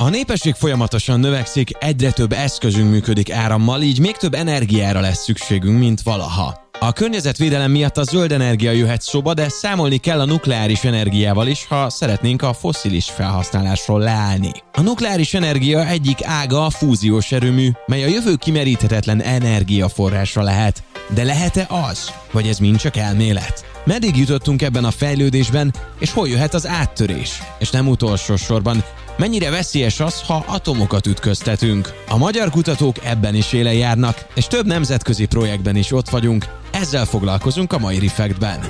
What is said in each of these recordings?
A népesség folyamatosan növekszik, egyre több eszközünk működik árammal, így még több energiára lesz szükségünk, mint valaha. A környezetvédelem miatt a zöld energia jöhet szóba, de számolni kell a nukleáris energiával is, ha szeretnénk a foszilis felhasználásról leállni. A nukleáris energia egyik ága a fúziós erőmű, mely a jövő kimeríthetetlen energiaforrása lehet. De lehet-e az? Vagy ez mind csak elmélet? Meddig jutottunk ebben a fejlődésben, és hol jöhet az áttörés? És nem utolsó sorban, mennyire veszélyes az, ha atomokat ütköztetünk? A magyar kutatók ebben is éle járnak, és több nemzetközi projektben is ott vagyunk, ezzel foglalkozunk a mai Refactben.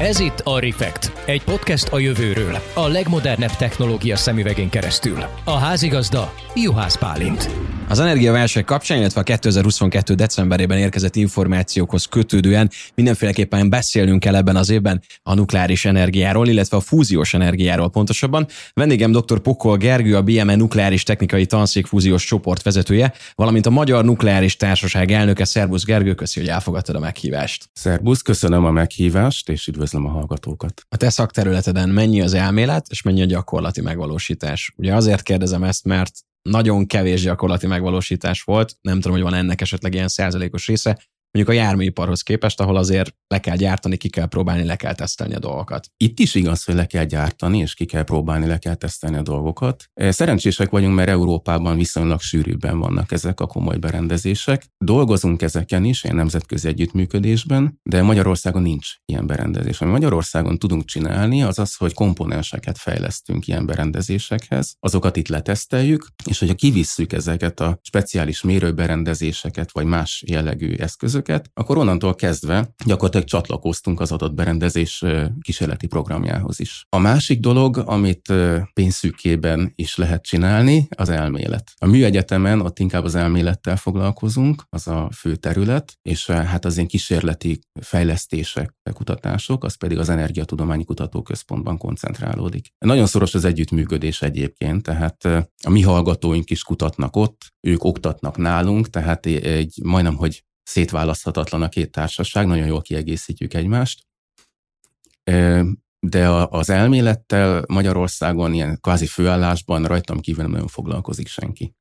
Ez itt a Refekt, egy podcast a jövőről, a legmodernebb technológia szemüvegén keresztül. A házigazda Juhász Pálint. Az energiaválság kapcsán, illetve a 2022. decemberében érkezett információkhoz kötődően mindenféleképpen beszélnünk kell ebben az évben a nukleáris energiáról, illetve a fúziós energiáról pontosabban. Vendégem dr. Pokol Gergő, a BME Nukleáris Technikai Tanszék fúziós csoport vezetője, valamint a Magyar Nukleáris Társaság elnöke. Szerbusz Gergő, köszi, hogy elfogadtad a meghívást. Szerbusz, köszönöm a meghívást, és üdvözlöm a hallgatókat. A te szakterületeden mennyi az elmélet, és mennyi a gyakorlati megvalósítás? Ugye azért kérdezem ezt, mert nagyon kevés gyakorlati megvalósítás volt, nem tudom, hogy van ennek esetleg ilyen százalékos része, mondjuk a járműiparhoz képest, ahol azért le kell gyártani, ki kell próbálni, le kell tesztelni a dolgokat. Itt is igaz, hogy le kell gyártani, és ki kell próbálni, le kell tesztelni a dolgokat. Szerencsések vagyunk, mert Európában viszonylag sűrűbben vannak ezek a komoly berendezések. Dolgozunk ezeken is, ilyen nemzetközi együttműködésben, de Magyarországon nincs ilyen berendezés. Ami Magyarországon tudunk csinálni, az az, hogy komponenseket fejlesztünk ilyen berendezésekhez, azokat itt leteszteljük, és hogyha kivisszük ezeket a speciális mérőberendezéseket, vagy más jellegű eszközöket, akkor onnantól kezdve gyakorlatilag csatlakoztunk az adatberendezés kísérleti programjához is. A másik dolog, amit pénzszűkében is lehet csinálni, az elmélet. A műegyetemen ott inkább az elmélettel foglalkozunk, az a fő terület, és hát az ilyen kísérleti fejlesztések, kutatások, az pedig az Energiatudományi Kutatóközpontban koncentrálódik. Nagyon szoros az együttműködés egyébként, tehát a mi hallgatóink is kutatnak ott, ők oktatnak nálunk, tehát egy majdnem, hogy szétválaszthatatlan a két társaság, nagyon jól kiegészítjük egymást. De az elmélettel Magyarországon ilyen kvázi főállásban rajtam kívül nem nagyon foglalkozik senki.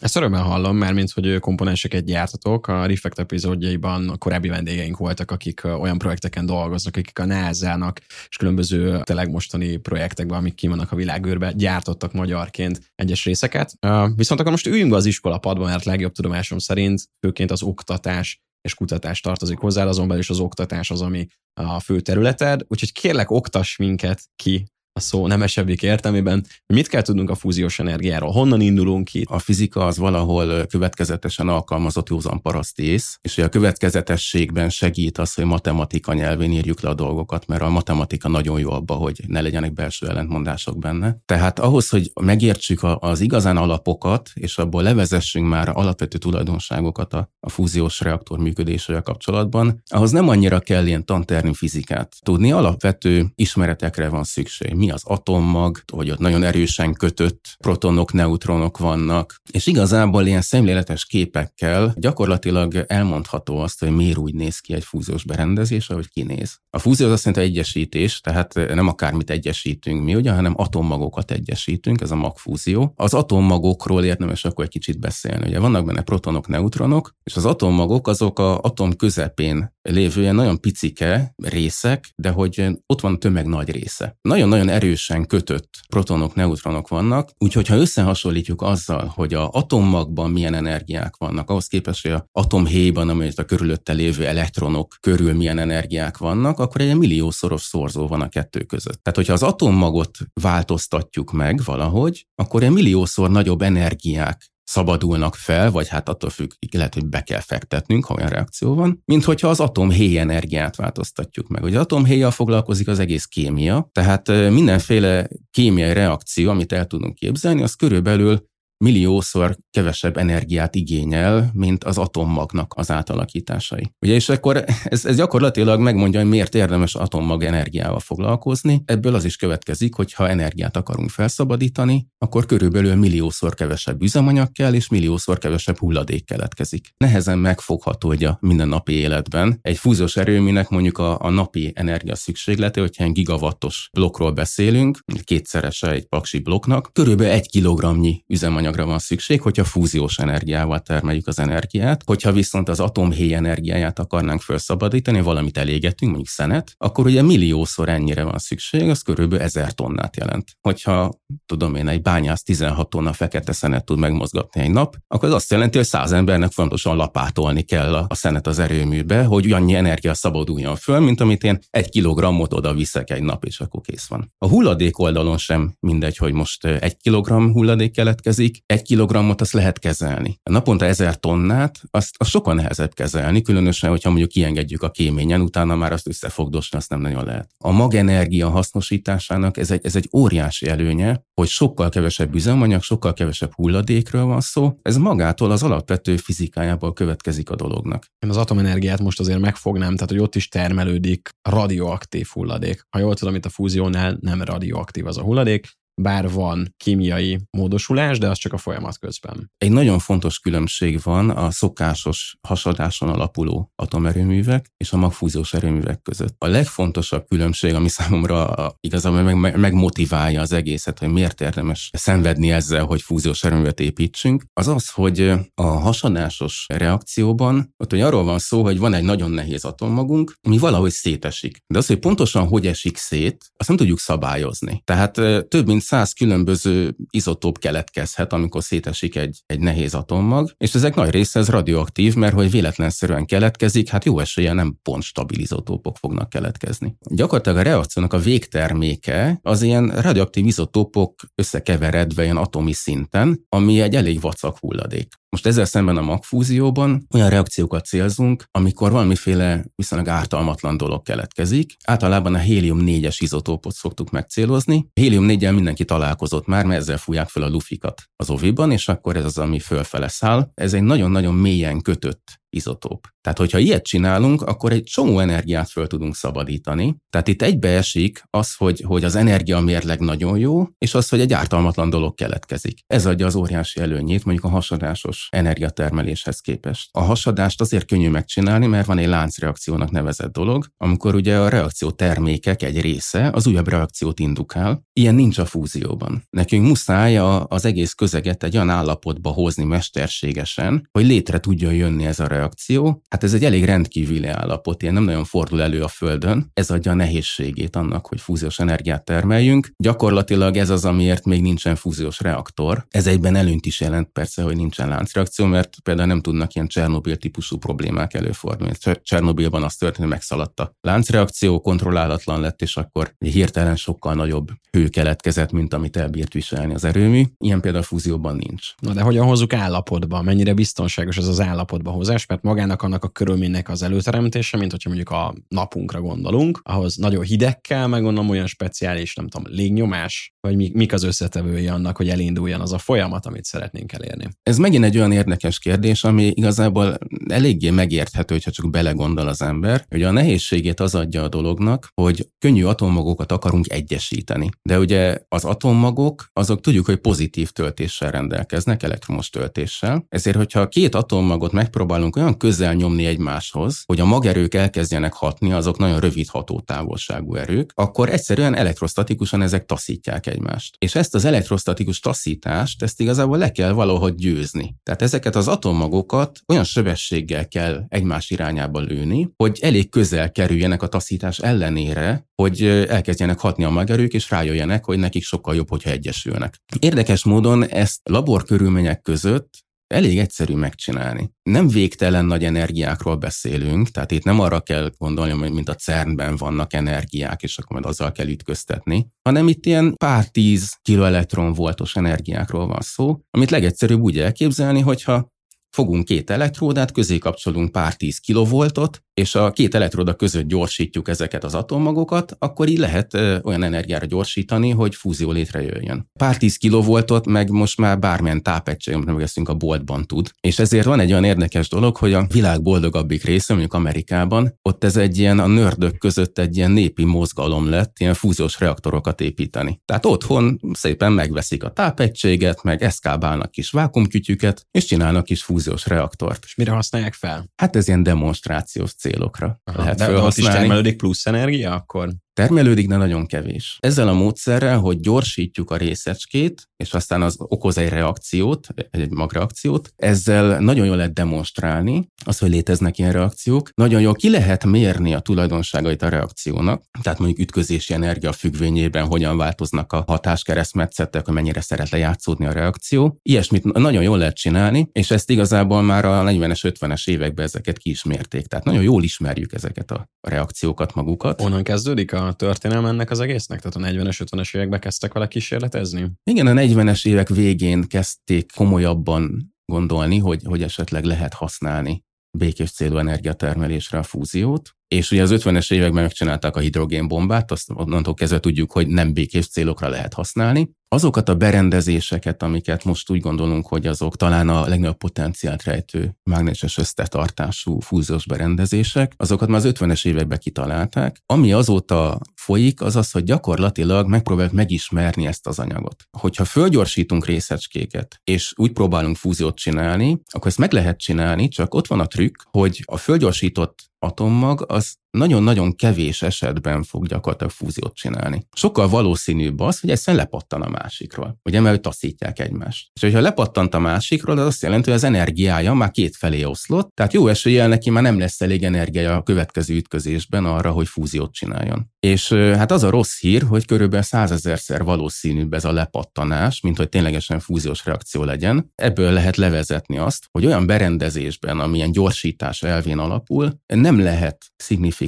Ezt örömmel hallom, mert mint hogy komponenseket gyártatok, a Reflect epizódjaiban a korábbi vendégeink voltak, akik olyan projekteken dolgoznak, akik a NASA-nak és különböző tényleg mostani projektekben, amik kivannak a világőrbe, gyártottak magyarként egyes részeket. Viszont akkor most üljünk az iskolapadban, mert legjobb tudomásom szerint főként az oktatás és kutatás tartozik hozzá, azon belül is az oktatás az, ami a fő területed, úgyhogy kérlek oktass minket ki a szó nemesebbik értelmében. Mit kell tudnunk a fúziós energiáról? Honnan indulunk ki? A fizika az valahol következetesen alkalmazott józan paraszti ész, és a következetességben segít az, hogy matematika nyelvén írjuk le a dolgokat, mert a matematika nagyon jó abba, hogy ne legyenek belső ellentmondások benne. Tehát ahhoz, hogy megértsük az igazán alapokat, és abból levezessünk már alapvető tulajdonságokat a, fúziós reaktor működésével kapcsolatban, ahhoz nem annyira kell ilyen tantermi fizikát tudni, alapvető ismeretekre van szükség mi az atommag, hogy ott nagyon erősen kötött protonok, neutronok vannak, és igazából ilyen szemléletes képekkel gyakorlatilag elmondható azt, hogy miért úgy néz ki egy fúziós berendezés, ahogy kinéz. A fúzió az azt jelenti egyesítés, tehát nem akármit egyesítünk mi, ugye, hanem atommagokat egyesítünk, ez a magfúzió. Az atommagokról érdemes akkor egy kicsit beszélni. Ugye vannak benne protonok, neutronok, és az atommagok azok a atom közepén lévő ilyen nagyon picike részek, de hogy ott van a tömeg nagy része. Nagyon-nagyon erősen kötött protonok, neutronok vannak, úgyhogy ha összehasonlítjuk azzal, hogy a atommagban milyen energiák vannak, ahhoz képest, hogy a atomhéjban, amelyet a körülötte lévő elektronok körül milyen energiák vannak, akkor egy milliószoros szorzó van a kettő között. Tehát, hogyha az atommagot változtatjuk meg valahogy, akkor egy milliószor nagyobb energiák szabadulnak fel, vagy hát attól függ, lehet, hogy be kell fektetnünk, ha olyan reakció van, mint hogyha az atomhéj energiát változtatjuk meg. Ugye atomhéjjal foglalkozik az egész kémia, tehát mindenféle kémiai reakció, amit el tudunk képzelni, az körülbelül milliószor kevesebb energiát igényel, mint az atommagnak az átalakításai. Ugye, és akkor ez, ez gyakorlatilag megmondja, hogy miért érdemes atommag energiával foglalkozni. Ebből az is következik, hogy ha energiát akarunk felszabadítani, akkor körülbelül milliószor kevesebb üzemanyag kell, és milliószor kevesebb hulladék keletkezik. Nehezen megfogható, hogy a mindennapi életben egy fúziós erőműnek mondjuk a, a napi energia szükséglete, hogyha egy gigawattos blokkról beszélünk, kétszerese egy paksi blokknak, körülbelül egy kilogramnyi üzemanyagra van szükség, hogyha fúziós energiával termeljük az energiát. Hogyha viszont az atomhéj energiáját akarnánk felszabadítani, valamit elégetünk, mondjuk szenet, akkor ugye milliószor ennyire van szükség, az körülbelül ezer tonnát jelent. Hogyha tudom én, egy bányász 16 tonna fekete szenet tud megmozgatni egy nap, akkor az azt jelenti, hogy száz embernek fontosan lapátolni kell a szenet az erőműbe, hogy annyi energia szabaduljon föl, mint amit én egy kilogrammot oda viszek egy nap, és akkor kész van. A hulladék oldalon sem mindegy, hogy most egy kilogramm hulladék keletkezik, egy kilogrammot azt lehet kezelni. A naponta ezer tonnát, azt, azt sokkal nehezebb kezelni, különösen, hogyha mondjuk kiengedjük a kéményen, utána már azt összefogdosni, azt nem nagyon lehet. A magenergia hasznosításának ez egy, ez egy óriási előnye, hogy sokkal kevesebb üzemanyag, sokkal kevesebb hulladékről van szó. Ez magától az alapvető fizikájából következik a dolognak. Én az atomenergiát most azért megfognám, tehát hogy ott is termelődik radioaktív hulladék. Ha jól tudom, itt a fúziónál nem radioaktív az a hulladék, bár van kémiai módosulás, de az csak a folyamat közben. Egy nagyon fontos különbség van a szokásos hasadáson alapuló atomerőművek és a magfúziós erőművek között. A legfontosabb különbség, ami számomra igazából meg, megmotiválja az egészet, hogy miért érdemes szenvedni ezzel, hogy fúziós erőművet építsünk, az az, hogy a hasadásos reakcióban ott hogy arról van szó, hogy van egy nagyon nehéz atommagunk, ami valahogy szétesik. De az, hogy pontosan hogy esik szét, azt nem tudjuk szabályozni. Tehát több mint száz különböző izotóp keletkezhet, amikor szétesik egy, egy nehéz atommag, és ezek nagy része ez radioaktív, mert hogy véletlenszerűen keletkezik, hát jó esélye nem pont stabil izotópok fognak keletkezni. Gyakorlatilag a reakciónak a végterméke az ilyen radioaktív izotópok összekeveredve ilyen atomi szinten, ami egy elég vacak hulladék. Most ezzel szemben a magfúzióban olyan reakciókat célzunk, amikor valamiféle viszonylag ártalmatlan dolog keletkezik. Általában a hélium-4-es izotópot szoktuk megcélozni. Hélium-4-el mindenki találkozott már, mert ezzel fújják fel a lufikat az oviban, és akkor ez az, ami fölfele száll. Ez egy nagyon-nagyon mélyen kötött izotóp. Tehát, hogyha ilyet csinálunk, akkor egy csomó energiát föl tudunk szabadítani. Tehát itt egybeesik az, hogy, hogy az energia mérleg nagyon jó, és az, hogy egy ártalmatlan dolog keletkezik. Ez adja az óriási előnyét mondjuk a hasadásos energiatermeléshez képest. A hasadást azért könnyű megcsinálni, mert van egy láncreakciónak nevezett dolog, amikor ugye a reakció termékek egy része az újabb reakciót indukál. Ilyen nincs a fúzióban. Nekünk muszáj a, az egész közeget egy olyan állapotba hozni mesterségesen, hogy létre tudjon jönni ez a reakció reakció, hát ez egy elég rendkívüli állapot, ilyen nem nagyon fordul elő a Földön. Ez adja a nehézségét annak, hogy fúziós energiát termeljünk. Gyakorlatilag ez az, amiért még nincsen fúziós reaktor. Ez egyben előnyt is jelent persze, hogy nincsen láncreakció, mert például nem tudnak ilyen Csernobil típusú problémák előfordulni. Csernobilban az történt, hogy megszaladt a láncreakció, kontrollálatlan lett, és akkor hirtelen sokkal nagyobb hő keletkezett, mint amit elbírt viselni az erőmű. Ilyen például a fúzióban nincs. Na de hogyan hozzuk állapotba? Mennyire biztonságos ez az állapotba hozás? Mert magának annak a körülménynek az előteremtése, mint hogyha mondjuk a napunkra gondolunk, ahhoz nagyon hideg kell, meg gondolom olyan speciális, nem tudom, légnyomás, vagy mik az összetevői annak, hogy elinduljon az a folyamat, amit szeretnénk elérni. Ez megint egy olyan érdekes kérdés, ami igazából eléggé megérthető, hogyha csak belegondol az ember, hogy a nehézségét az adja a dolognak, hogy könnyű atommagokat akarunk egyesíteni. De ugye az atommagok, azok tudjuk, hogy pozitív töltéssel rendelkeznek, elektromos töltéssel. Ezért, hogyha két atommagot megpróbálunk olyan közel nyomni egymáshoz, hogy a magerők elkezdjenek hatni, azok nagyon rövid hatótávolságú erők, akkor egyszerűen elektrostatikusan ezek taszítják egymást. És ezt az elektrostatikus taszítást, ezt igazából le kell valahogy győzni. Tehát ezeket az atommagokat olyan sebességgel kell egymás irányába lőni, hogy elég közel kerüljenek a taszítás ellenére, hogy elkezdjenek hatni a magerők, és rájöjjenek, hogy nekik sokkal jobb, hogyha egyesülnek. Érdekes módon ezt laborkörülmények között elég egyszerű megcsinálni. Nem végtelen nagy energiákról beszélünk, tehát itt nem arra kell gondolni, hogy mint a CERN-ben vannak energiák, és akkor majd azzal kell ütköztetni, hanem itt ilyen pár tíz kiloelektron voltos energiákról van szó, amit legegyszerűbb úgy elképzelni, hogyha fogunk két elektródát, közé kapcsolunk pár tíz kilovoltot, és a két elektroda között gyorsítjuk ezeket az atommagokat, akkor így lehet olyan energiára gyorsítani, hogy fúzió létrejöjjön. Pár tíz kilovoltot meg most már bármilyen amit megveszünk a boltban tud. És ezért van egy olyan érdekes dolog, hogy a világ boldogabbik része, mondjuk Amerikában, ott ez egy ilyen a nördök között egy ilyen népi mozgalom lett, ilyen fúziós reaktorokat építeni. Tehát otthon szépen megveszik a tápegységet, meg eszkábálnak kis vákumkütyüket, és csinálnak kis fúziós reaktort. És mire használják fel? Hát ez ilyen demonstrációs célokra Aha, lehet de, de ott is termelődik plusz energia, akkor? Termelődik, de nagyon kevés. Ezzel a módszerrel, hogy gyorsítjuk a részecskét, és aztán az okoz egy reakciót, egy magreakciót, ezzel nagyon jól lehet demonstrálni az, hogy léteznek ilyen reakciók. Nagyon jól ki lehet mérni a tulajdonságait a reakciónak, tehát mondjuk ütközési energia függvényében hogyan változnak a hatáskeresztmetszetek, hogy mennyire szeret lejátszódni a reakció. Ilyesmit nagyon jól lehet csinálni, és ezt igazából már a 40-es, 50-es években ezeket ki is mérték. Tehát nagyon jól ismerjük ezeket a reakciókat magukat. Onnan kezdődik a történelme ennek az egésznek? Tehát a 40-es, 50-es években kezdtek vele kísérletezni? Igen, a 40-es évek végén kezdték komolyabban gondolni, hogy, hogy esetleg lehet használni békés célú energiatermelésre a fúziót. És ugye az 50-es években megcsinálták a hidrogénbombát, azt onnantól kezdve tudjuk, hogy nem békés célokra lehet használni. Azokat a berendezéseket, amiket most úgy gondolunk, hogy azok talán a legnagyobb potenciált rejtő mágneses összetartású fúziós berendezések, azokat már az 50-es években kitalálták. Ami azóta folyik, az az, hogy gyakorlatilag megpróbáljuk megismerni ezt az anyagot. Hogyha fölgyorsítunk részecskéket, és úgy próbálunk fúziót csinálni, akkor ezt meg lehet csinálni, csak ott van a trükk, hogy a fölgyorsított atommag az nagyon-nagyon kevés esetben fog gyakorlatilag fúziót csinálni. Sokkal valószínűbb az, hogy egyszerűen lepattan a másikról. Ugye, mert taszítják egymást. És hogyha lepattant a másikról, az azt jelenti, hogy az energiája már két felé oszlott, tehát jó eséllyel neki már nem lesz elég energiája a következő ütközésben arra, hogy fúziót csináljon. És hát az a rossz hír, hogy körülbelül százezerszer valószínűbb ez a lepattanás, mint hogy ténylegesen fúziós reakció legyen. Ebből lehet levezetni azt, hogy olyan berendezésben, amilyen gyorsítás elvén alapul, nem lehet szignifikáns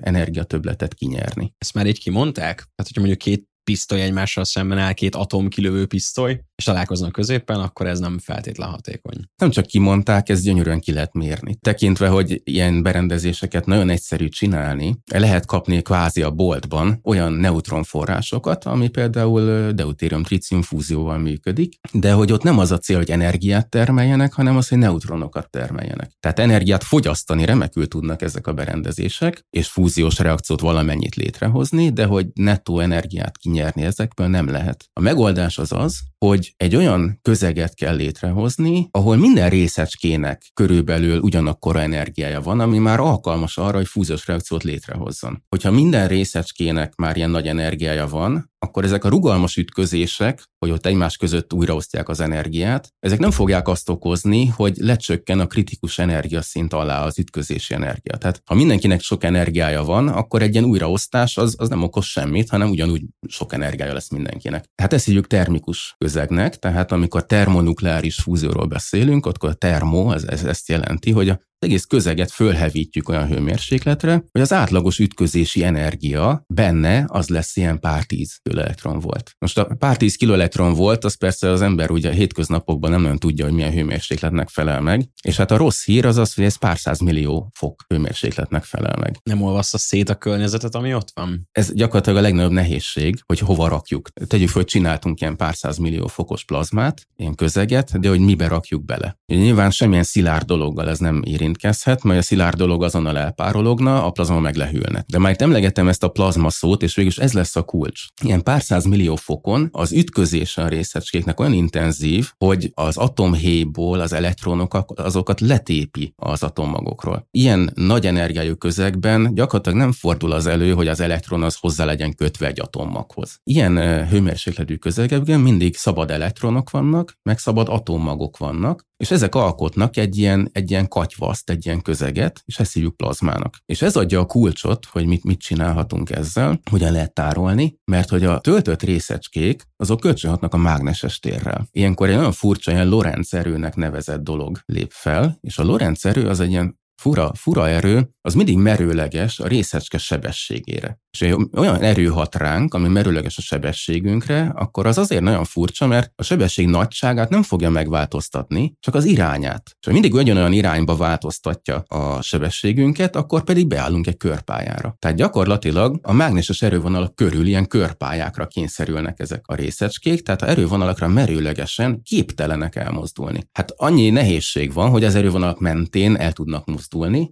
energiatöbletet kinyerni. Ezt már így kimondták? Hát, hogyha mondjuk két pisztoly egymással szemben áll, két atomkilövő pisztoly, és találkoznak középen, akkor ez nem feltétlen hatékony. Nem csak kimondták, ez gyönyörűen ki lehet mérni. Tekintve, hogy ilyen berendezéseket nagyon egyszerű csinálni, lehet kapni kvázi a boltban olyan neutronforrásokat, ami például deutérium-tritium fúzióval működik, de hogy ott nem az a cél, hogy energiát termeljenek, hanem az, hogy neutronokat termeljenek. Tehát energiát fogyasztani remekül tudnak ezek a berendezések, és fúziós reakciót valamennyit létrehozni, de hogy nettó energiát kinyerni ezekből nem lehet. A megoldás az az, hogy egy olyan közeget kell létrehozni, ahol minden részecskének körülbelül ugyanakkora energiája van, ami már alkalmas arra, hogy fúziós reakciót létrehozzon. Hogyha minden részecskének már ilyen nagy energiája van, akkor ezek a rugalmas ütközések, hogy ott egymás között újraosztják az energiát, ezek nem fogják azt okozni, hogy lecsökken a kritikus energiaszint alá az ütközési energia. Tehát ha mindenkinek sok energiája van, akkor egy ilyen újraosztás az, az nem okoz semmit, hanem ugyanúgy sok energiája lesz mindenkinek. Tehát ezt hívjuk termikus közegnek, tehát amikor termonukleáris fúzióról beszélünk, akkor a termo, ez, ez ezt jelenti, hogy a egész közeget fölhevítjük olyan hőmérsékletre, hogy az átlagos ütközési energia benne az lesz ilyen pár tíz kiloelektron volt. Most a pár tíz kiloelektron volt, az persze az ember ugye a hétköznapokban nem nagyon tudja, hogy milyen hőmérsékletnek felel meg, és hát a rossz hír az az, hogy ez pár száz millió fok hőmérsékletnek felel meg. Nem olvaszta szét a környezetet, ami ott van? Ez gyakorlatilag a legnagyobb nehézség, hogy hova rakjuk. Tegyük fel, hogy csináltunk ilyen pár száz millió fokos plazmát, ilyen közeget, de hogy mibe rakjuk bele. Nyilván semmilyen szilárd dologgal ez nem érintkezhet, mert a szilárd dolog azonnal elpárologna, a plazma meg lehűlne. De már itt emlegetem ezt a plazma szót, és végül ez lesz a kulcs. Ilyen pár száz millió fokon az ütközés a részecskéknek olyan intenzív, hogy az atomhéjból az elektronok azokat letépi az atommagokról. Ilyen nagy energiájú közegben gyakorlatilag nem fordul az elő, hogy az elektron az hozzá legyen kötve egy atommaghoz. Ilyen hőmérsékletű közegekben mindig szabad elektronok vannak, meg szabad atommagok vannak, és ezek alkotnak egy ilyen, egy ilyen katyvaszt, egy ilyen közeget, és ezt hívjuk plazmának. És ez adja a kulcsot, hogy mit, mit csinálhatunk ezzel, hogyan lehet tárolni, mert hogy a töltött részecskék, azok kölcsönhatnak a mágneses térrel. Ilyenkor egy nagyon furcsa, ilyen Lorentz erőnek nevezett dolog lép fel, és a Lorentz erő az egy ilyen fura, fura erő, az mindig merőleges a részecske sebességére. És olyan erő hat ránk, ami merőleges a sebességünkre, akkor az azért nagyon furcsa, mert a sebesség nagyságát nem fogja megváltoztatni, csak az irányát. És ha mindig ugyanolyan irányba változtatja a sebességünket, akkor pedig beállunk egy körpályára. Tehát gyakorlatilag a mágneses erővonalak körül ilyen körpályákra kényszerülnek ezek a részecskék, tehát a erővonalakra merőlegesen képtelenek elmozdulni. Hát annyi nehézség van, hogy az erővonalak mentén el tudnak mozdulni,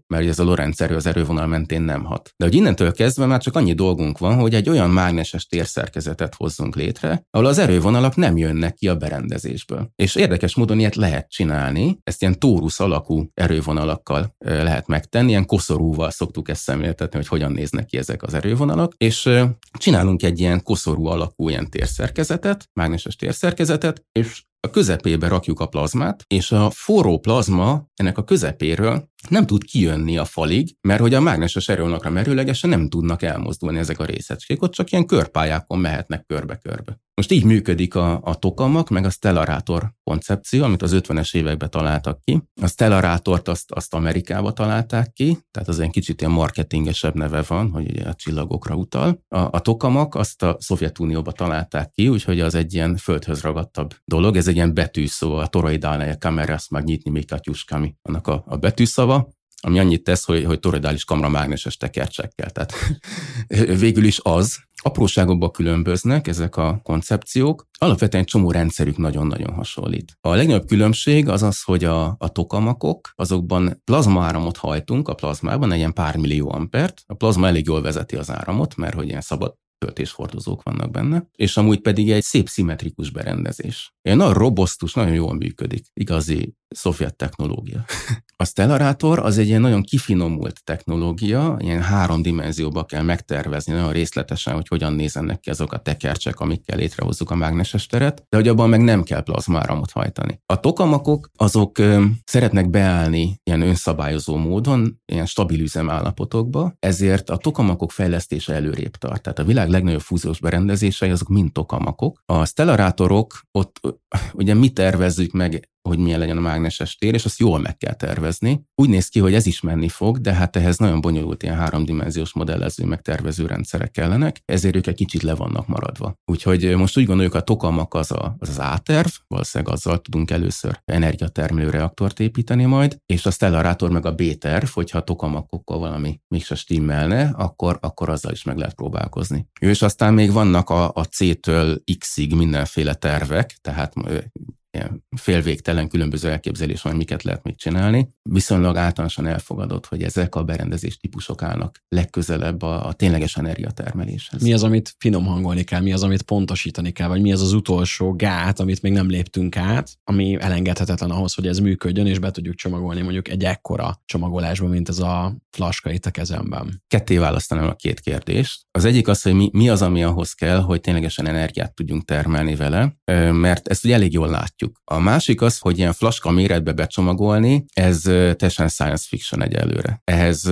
mert ez a Lorentz erő az erővonal mentén nem hat. De hogy innentől kezdve már csak annyi dolgunk van, hogy egy olyan mágneses térszerkezetet hozzunk létre, ahol az erővonalak nem jönnek ki a berendezésből. És érdekes módon ilyet lehet csinálni, ezt ilyen tórusz alakú erővonalakkal lehet megtenni, ilyen koszorúval szoktuk ezt szemléltetni, hogy hogyan néznek ki ezek az erővonalak, és csinálunk egy ilyen koszorú alakú ilyen térszerkezetet, mágneses térszerkezetet, és a közepébe rakjuk a plazmát, és a forró plazma ennek a közepéről nem tud kijönni a falig, mert hogy a mágneses erőnakra merőlegesen nem tudnak elmozdulni ezek a részecskék, ott csak ilyen körpályákon mehetnek körbe-körbe. Most így működik a, a tokamak, meg a stellarátor koncepció, amit az 50-es években találtak ki. A stellarátort azt, azt Amerikába találták ki, tehát az egy kicsit ilyen marketingesebb neve van, hogy ugye a csillagokra utal. A, a tokamak azt a Szovjetunióba találták ki, úgyhogy az egy ilyen földhöz ragadtabb dolog. Ez egy ilyen betűszó, a toroidálne kameras magnitni mikatyuskami, annak a, a betűszava ami annyit tesz, hogy, hogy toroidális kamra mágneses tekercsekkel. Tehát végül is az, apróságokba különböznek ezek a koncepciók, alapvetően csomó rendszerük nagyon-nagyon hasonlít. A legnagyobb különbség az az, hogy a, a tokamakok, azokban plazmaáramot hajtunk a plazmában, egy ilyen pár millió ampert. A plazma elég jól vezeti az áramot, mert hogy ilyen szabad töltéshordozók vannak benne, és amúgy pedig egy szép szimmetrikus berendezés. Ilyen nagyon robosztus, nagyon jól működik. Igazi szovjet technológia. A Stellarátor az egy ilyen nagyon kifinomult technológia, ilyen három dimenzióba kell megtervezni nagyon részletesen, hogy hogyan nézzenek ki azok a tekercsek, amikkel létrehozzuk a mágneses teret, de hogy abban meg nem kell plazmáramot hajtani. A tokamakok azok ö, szeretnek beállni ilyen önszabályozó módon, ilyen stabil üzemállapotokba, ezért a tokamakok fejlesztése előrébb tart. Tehát a világ legnagyobb fúziós berendezései azok mind tokamakok. A stellarátorok ott ugye mi tervezzük meg hogy milyen legyen a mágneses tér, és azt jól meg kell tervezni. Úgy néz ki, hogy ez is menni fog, de hát ehhez nagyon bonyolult ilyen háromdimenziós modellező, meg tervező rendszerek kellenek, ezért ők egy kicsit le vannak maradva. Úgyhogy most úgy gondoljuk, a tokamak az a, az, az A-terv, valószínűleg azzal tudunk először energiatermelő reaktort építeni majd, és a stellarátor meg a B-terv, hogyha a tokamakokkal valami mégse stimmelne, akkor, akkor azzal is meg lehet próbálkozni. És aztán még vannak a, a C-től X-ig mindenféle tervek, tehát félvégtelen különböző elképzelés van, miket lehet még csinálni. Viszonylag általánosan elfogadott, hogy ezek a berendezés típusok állnak legközelebb a, a tényleges energiatermeléshez. Mi az, amit finom hangolni kell, mi az, amit pontosítani kell, vagy mi az az utolsó gát, amit még nem léptünk át, ami elengedhetetlen ahhoz, hogy ez működjön, és be tudjuk csomagolni mondjuk egy ekkora csomagolásba, mint ez a flaska itt a kezemben. Ketté választanám a két kérdést. Az egyik az, hogy mi, mi az, ami ahhoz kell, hogy ténylegesen energiát tudjunk termelni vele, mert ezt ugye elég jól látjuk látjuk. A másik az, hogy ilyen flaska méretbe becsomagolni, ez teljesen science fiction egyelőre. Ehhez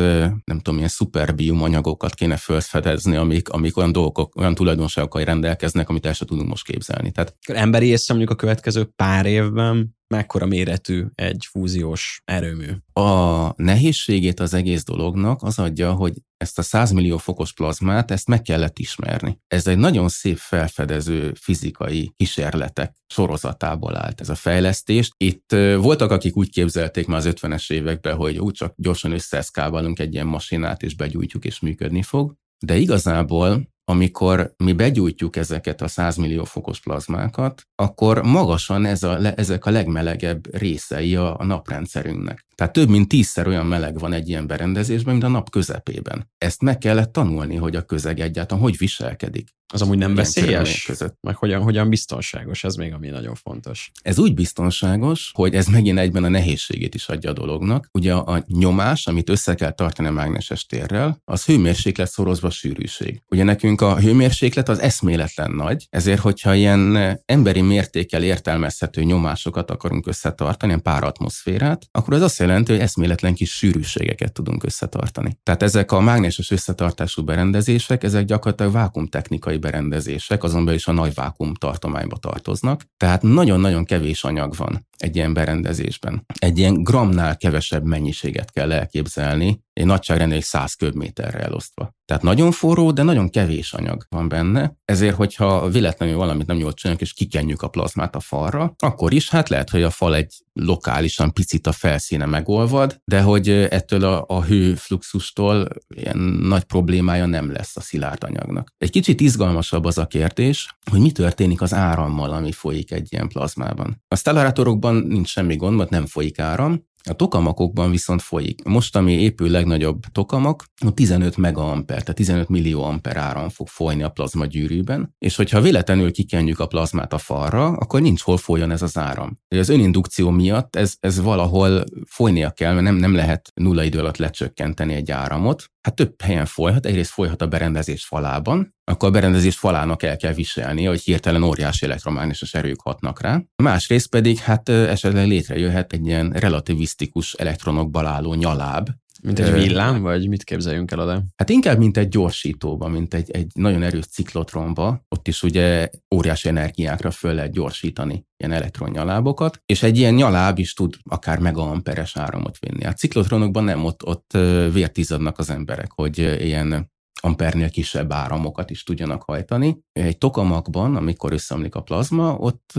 nem tudom, ilyen szuperbium anyagokat kéne felfedezni, amik, amik olyan dolgok, olyan tulajdonságokkal rendelkeznek, amit el sem tudunk most képzelni. Tehát, emberi észre mondjuk a következő pár évben mekkora méretű egy fúziós erőmű? A nehézségét az egész dolognak az adja, hogy ezt a 100 millió fokos plazmát, ezt meg kellett ismerni. Ez egy nagyon szép felfedező fizikai kísérletek sorozatából állt ez a fejlesztés. Itt voltak, akik úgy képzelték már az 50-es években, hogy úgy csak gyorsan összeeszkábalunk egy ilyen masinát, és begyújtjuk, és működni fog. De igazából amikor mi begyújtjuk ezeket a 100 millió fokos plazmákat, akkor magasan ez a, ezek a legmelegebb részei a, a naprendszerünknek. Tehát több mint tízszer olyan meleg van egy ilyen berendezésben, mint a nap közepében. Ezt meg kellett tanulni, hogy a közeg egyáltalán hogy viselkedik. Az amúgy nem veszélyes? Között. Meg hogyan, hogyan biztonságos? Ez még ami nagyon fontos. Ez úgy biztonságos, hogy ez megint egyben a nehézségét is adja a dolognak. Ugye a nyomás, amit össze kell tartani a mágneses térrel, az hőmérséklet szorozva sűrűség. Ugye nekünk a hőmérséklet az eszméletlen nagy, ezért hogyha ilyen emberi mértékkel értelmezhető nyomásokat akarunk összetartani, ilyen pár atmoszférát, akkor az azt jelenti, hogy eszméletlen kis sűrűségeket tudunk összetartani. Tehát ezek a mágneses összetartású berendezések, ezek gyakorlatilag vákumtechnikai berendezések, azon belül is a nagy vákum tartományba tartoznak. Tehát nagyon-nagyon kevés anyag van egy ilyen berendezésben. Egy ilyen gramnál kevesebb mennyiséget kell elképzelni egy nagyságrendű 100 köbméterre elosztva. Tehát nagyon forró, de nagyon kevés anyag van benne. Ezért, hogyha véletlenül valamit nem jól csinálunk, és kikenjük a plazmát a falra, akkor is hát lehet, hogy a fal egy lokálisan picit a felszíne megolvad, de hogy ettől a, a hőfluxustól ilyen nagy problémája nem lesz a szilárd anyagnak. Egy kicsit izgalmasabb az a kérdés, hogy mi történik az árammal, ami folyik egy ilyen plazmában. A stellárátorokban nincs semmi gond, mert nem folyik áram, a tokamakokban viszont folyik. Most, ami épül legnagyobb tokamak, a 15 megaamper, tehát 15 millió amper áram fog folyni a plazma gyűrűben, és hogyha véletlenül kikenjük a plazmát a falra, akkor nincs hol folyjon ez az áram. Az önindukció miatt ez, ez valahol folynia kell, mert nem, nem lehet nulla idő alatt lecsökkenteni egy áramot. Hát több helyen folyhat, egyrészt folyhat a berendezés falában, akkor a berendezés falának el kell viselni, hogy hirtelen óriási elektromágneses erők hatnak rá. Másrészt pedig hát esetleg létrejöhet egy ilyen relativisztikus elektronokból álló nyaláb, mint egy villám, vagy mit képzeljünk el oda? Hát inkább, mint egy gyorsítóba, mint egy, egy nagyon erős ciklotronba. Ott is ugye óriási energiákra föl lehet gyorsítani ilyen elektronyalábokat, és egy ilyen nyaláb is tud akár megaamperes áramot vinni. A ciklotronokban nem, ott, ott vértizadnak az emberek, hogy ilyen ampernél kisebb áramokat is tudjanak hajtani. Egy tokamakban, amikor összeomlik a plazma, ott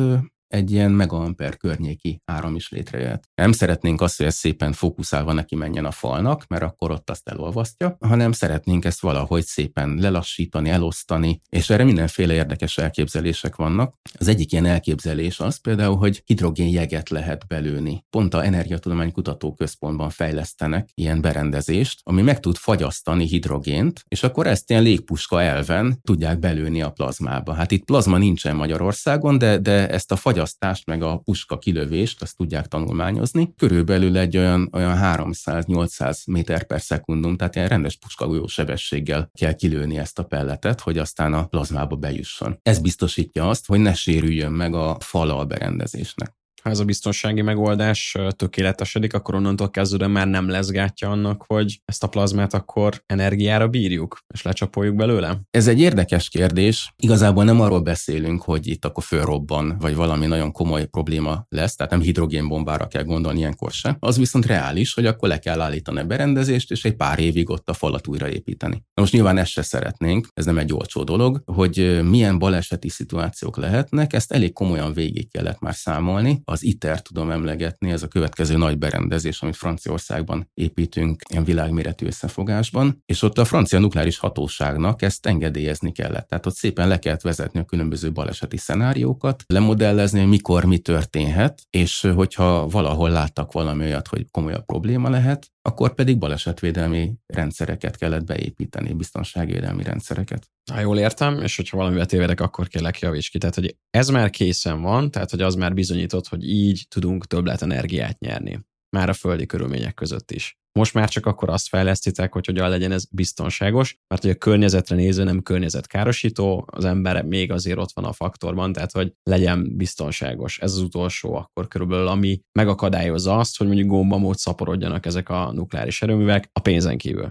egy ilyen megaamper környéki áram is létrejött. Nem szeretnénk azt, hogy ez szépen fókuszálva neki menjen a falnak, mert akkor ott azt elolvasztja, hanem szeretnénk ezt valahogy szépen lelassítani, elosztani, és erre mindenféle érdekes elképzelések vannak. Az egyik ilyen elképzelés az például, hogy hidrogénjeget lehet belőni. Pont a Energiatudományi Kutatóközpontban fejlesztenek ilyen berendezést, ami meg tud fagyasztani hidrogént, és akkor ezt ilyen légpuska elven tudják belőni a plazmába. Hát itt plazma nincsen Magyarországon, de, de ezt a fagy fogyasztást, meg a puska kilövést, azt tudják tanulmányozni. Körülbelül egy olyan, olyan 300-800 méter per szekundum, tehát ilyen rendes puskagójó sebességgel kell kilőni ezt a pelletet, hogy aztán a plazmába bejusson. Ez biztosítja azt, hogy ne sérüljön meg a fala a berendezésnek ha ez a biztonsági megoldás tökéletesedik, akkor onnantól kezdődően már nem lesz gátja annak, hogy ezt a plazmát akkor energiára bírjuk, és lecsapoljuk belőle? Ez egy érdekes kérdés. Igazából nem arról beszélünk, hogy itt akkor fölrobban, vagy valami nagyon komoly probléma lesz, tehát nem hidrogénbombára kell gondolni ilyenkor se. Az viszont reális, hogy akkor le kell állítani a berendezést, és egy pár évig ott a falat újraépíteni. Most nyilván ezt se szeretnénk, ez nem egy olcsó dolog, hogy milyen baleseti szituációk lehetnek, ezt elég komolyan végig kellett már számolni az ITER tudom emlegetni, ez a következő nagy berendezés, amit Franciaországban építünk ilyen világméretű összefogásban, és ott a francia nukleáris hatóságnak ezt engedélyezni kellett. Tehát ott szépen le kellett vezetni a különböző baleseti szenáriókat, lemodellezni, hogy mikor mi történhet, és hogyha valahol láttak valami olyat, hogy komolyabb probléma lehet, akkor pedig balesetvédelmi rendszereket kellett beépíteni, biztonságvédelmi rendszereket. Ha jól értem, és hogyha valamivel tévedek, akkor kérlek javíts ki. Tehát, hogy ez már készen van, tehát, hogy az már bizonyított, hogy így tudunk többlet energiát nyerni. Már a földi körülmények között is. Most már csak akkor azt fejlesztitek, hogy hogyan legyen ez biztonságos, mert hogy a környezetre nézve nem környezetkárosító, az ember még azért ott van a faktorban, tehát hogy legyen biztonságos. Ez az utolsó akkor körülbelül, ami megakadályozza azt, hogy mondjuk gombamód szaporodjanak ezek a nukleáris erőművek a pénzen kívül.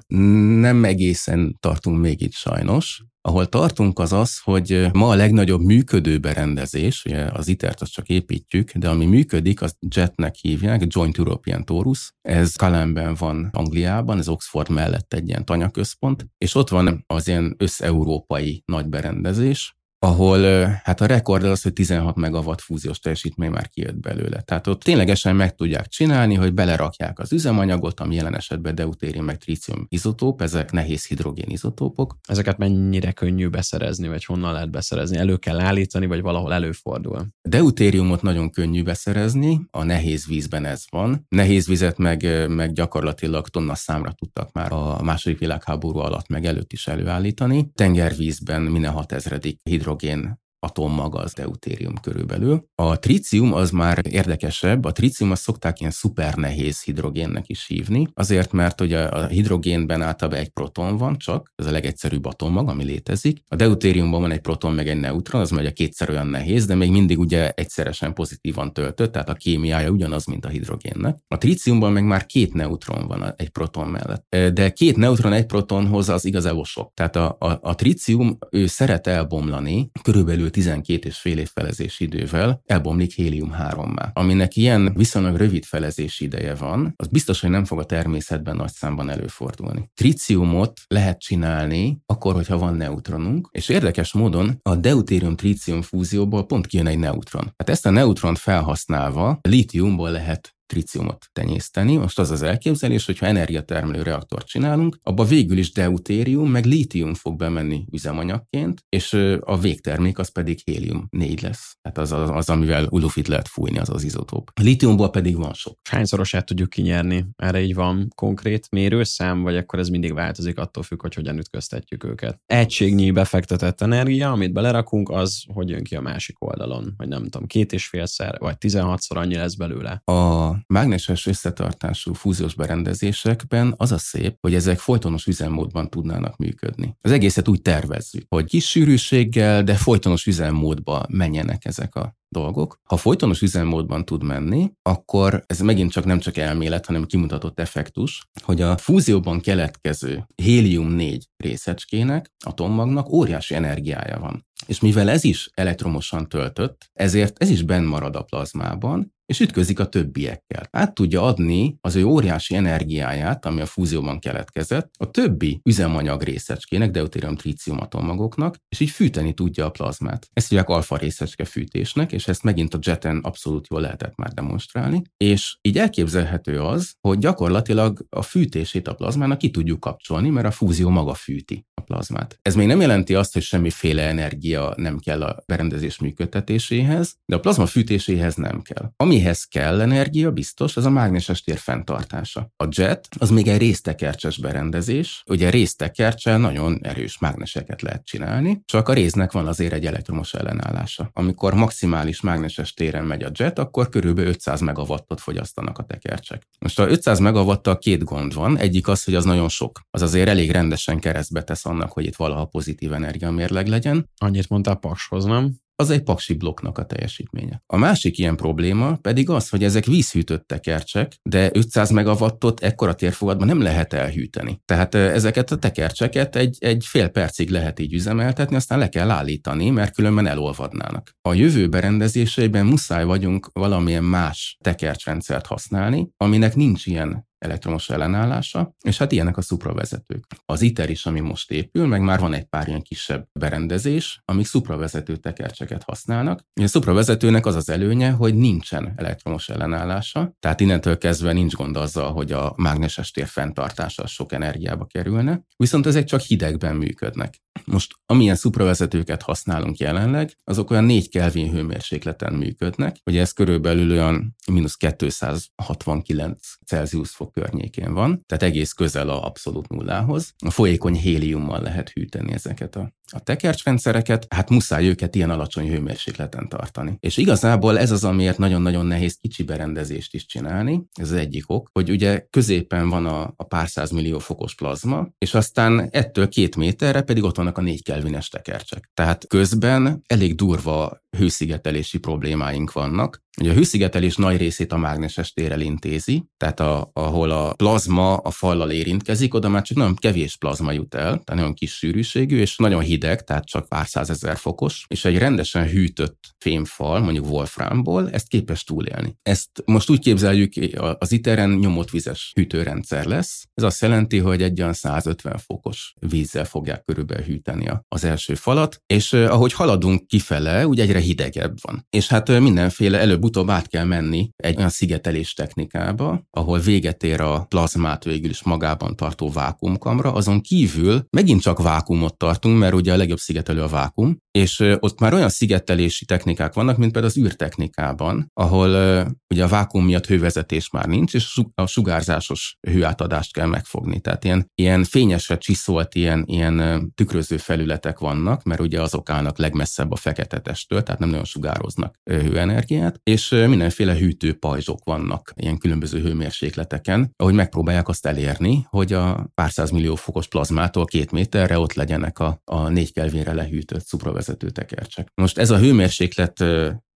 Nem egészen tartunk még itt sajnos. Ahol tartunk az az, hogy ma a legnagyobb működő berendezés, ugye az ITER-t azt csak építjük, de ami működik, az JET-nek hívják, Joint European Torus. Ez Kalemben van Angliában, ez Oxford mellett egy ilyen tanyaközpont, és ott van az ilyen összeurópai nagy berendezés, ahol hát a rekord az, hogy 16 megawatt fúziós teljesítmény már kijött belőle. Tehát ott ténylegesen meg tudják csinálni, hogy belerakják az üzemanyagot, ami jelen esetben deutérium meg trícium izotóp, ezek nehéz hidrogén izotópok. Ezeket mennyire könnyű beszerezni, vagy honnan lehet beszerezni? Elő kell állítani, vagy valahol előfordul? Deutériumot nagyon könnyű beszerezni, a nehéz vízben ez van. Nehéz vizet meg, meg gyakorlatilag tonna számra tudtak már a második világháború alatt meg előtt is előállítani. Tengervízben minden hatezredik hidrogén hidrogén atommag az deutérium körülbelül. A tricium az már érdekesebb, a tricium azt szokták ilyen szuper nehéz hidrogénnek is hívni, azért mert ugye a hidrogénben általában egy proton van csak, ez a legegyszerűbb atommag, ami létezik. A deutériumban van egy proton meg egy neutron, az ugye kétszer olyan nehéz, de még mindig ugye egyszeresen pozitívan töltött, tehát a kémiája ugyanaz, mint a hidrogénnek. A triciumban meg már két neutron van egy proton mellett. De két neutron egy protonhoz az igazából sok. Tehát a, a, a tricium ő szeret elbomlani körülbelül 12 és fél év felezési idővel elbomlik hélium-3-má. Aminek ilyen viszonylag rövid felezési ideje van, az biztos, hogy nem fog a természetben nagy számban előfordulni. Tritiumot lehet csinálni akkor, hogyha van neutronunk, és érdekes módon a deutérium-tritium fúzióból pont kijön egy neutron. Hát ezt a neutront felhasználva litiumból lehet tritiumot tenyészteni. Most az az elképzelés, hogyha energiatermelő reaktort csinálunk, abba végül is deutérium, meg lítium fog bemenni üzemanyagként, és a végtermék az pedig hélium 4 lesz. Tehát az, az, az amivel ulufit lehet fújni, az az izotóp. A lítiumból pedig van sok. Hányszorosát tudjuk kinyerni? Erre így van konkrét mérőszám, vagy akkor ez mindig változik attól függ, hogy hogyan ütköztetjük őket. Egységnyi befektetett energia, amit belerakunk, az hogy jön ki a másik oldalon, vagy nem tudom, két és félszer, vagy 16-szor annyi lesz belőle. A mágneses összetartású fúziós berendezésekben az a szép, hogy ezek folytonos üzemmódban tudnának működni. Az egészet úgy tervezzük, hogy kis sűrűséggel, de folytonos üzemmódba menjenek ezek a dolgok. Ha folytonos üzemmódban tud menni, akkor ez megint csak nem csak elmélet, hanem kimutatott effektus, hogy a fúzióban keletkező hélium-4 részecskének, atommagnak óriási energiája van. És mivel ez is elektromosan töltött, ezért ez is benn marad a plazmában, és ütközik a többiekkel. Át tudja adni az ő óriási energiáját, ami a fúzióban keletkezett, a többi üzemanyag részecskének, deutérium tritium atommagoknak, és így fűteni tudja a plazmát. Ezt hívják alfa részecske fűtésnek, és ezt megint a jeten abszolút jól lehetett már demonstrálni. És így elképzelhető az, hogy gyakorlatilag a fűtését a plazmának ki tudjuk kapcsolni, mert a fúzió maga fűti a plazmát. Ez még nem jelenti azt, hogy semmiféle energia nem kell a berendezés működtetéséhez, de a plazma fűtéséhez nem kell. Amihez kell energia, biztos, az a mágneses tér fenntartása. A jet az még egy résztekercses berendezés, ugye résztekercsel nagyon erős mágneseket lehet csinálni, csak a résznek van azért egy elektromos ellenállása. Amikor maximális mágneses téren megy a jet, akkor körülbelül 500 megawattot fogyasztanak a tekercsek. Most a 500 megawattal két gond van. Egyik az, hogy az nagyon sok. Az azért elég rendesen keresztbe tesz annak, hogy itt valaha pozitív energiamérleg legyen. Annyit mondtál Pakshoz, nem? az egy paksi blokknak a teljesítménye. A másik ilyen probléma pedig az, hogy ezek vízhűtött tekercsek, de 500 megawattot ekkora térfogatban nem lehet elhűteni. Tehát ezeket a tekercseket egy, egy fél percig lehet így üzemeltetni, aztán le kell állítani, mert különben elolvadnának. A jövő berendezéseiben muszáj vagyunk valamilyen más tekercsrendszert használni, aminek nincs ilyen elektromos ellenállása, és hát ilyenek a szupravezetők. Az ITER is, ami most épül, meg már van egy pár ilyen kisebb berendezés, amik szupravezető tekercseket használnak. A szupravezetőnek az az előnye, hogy nincsen elektromos ellenállása, tehát innentől kezdve nincs gond azzal, hogy a mágneses tér fenntartása sok energiába kerülne, viszont ezek csak hidegben működnek. Most amilyen szupravezetőket használunk jelenleg, azok olyan 4 Kelvin hőmérsékleten működnek, ugye ez körülbelül olyan mínusz 269 Celsius fok környékén van, tehát egész közel a abszolút nullához. A folyékony héliummal lehet hűteni ezeket a a tekercsrendszereket, hát muszáj őket ilyen alacsony hőmérsékleten tartani. És igazából ez az, amiért nagyon-nagyon nehéz kicsi berendezést is csinálni, ez az egyik ok, hogy ugye középen van a, a pár millió fokos plazma, és aztán ettől két méterre pedig ott vannak a négy kelvines tekercsek. Tehát közben elég durva hőszigetelési problémáink vannak. Ugye a hőszigetelés nagy részét a mágneses térrel intézi, tehát a, ahol a plazma a fallal érintkezik, oda már csak nagyon kevés plazma jut el, tehát nagyon kis sűrűségű, és nagyon hideg, tehát csak pár százezer fokos, és egy rendesen hűtött fémfal, mondjuk Wolframból, ezt képes túlélni. Ezt most úgy képzeljük, az iteren nyomott vizes hűtőrendszer lesz. Ez azt jelenti, hogy egy olyan 150 fokos vízzel fogják körülbelül hűteni az első falat, és ahogy haladunk kifele, ugye egyre hidegebb van. És hát mindenféle előbb-utóbb át kell menni egy olyan szigetelés technikába, ahol véget ér a plazmát végül is magában tartó vákumkamra, azon kívül megint csak vákumot tartunk, mert ugye a legjobb szigetelő a vákum, és ott már olyan szigetelési technikák vannak, mint például az űrtechnikában, ahol ugye a vákum miatt hővezetés már nincs, és a sugárzásos hőátadást kell megfogni. Tehát ilyen, ilyen fényesre csiszolt, ilyen, ilyen tükröző felületek vannak, mert ugye azok állnak legmesszebb a fekete testtől, tehát nem nagyon sugároznak hőenergiát, és mindenféle hűtő pajzsok vannak ilyen különböző hőmérsékleteken, ahogy megpróbálják azt elérni, hogy a pár millió fokos plazmától két méterre ott legyenek a, a négy kelvére lehűtött szupravezető tekercsek. Most ez a hőmérséklet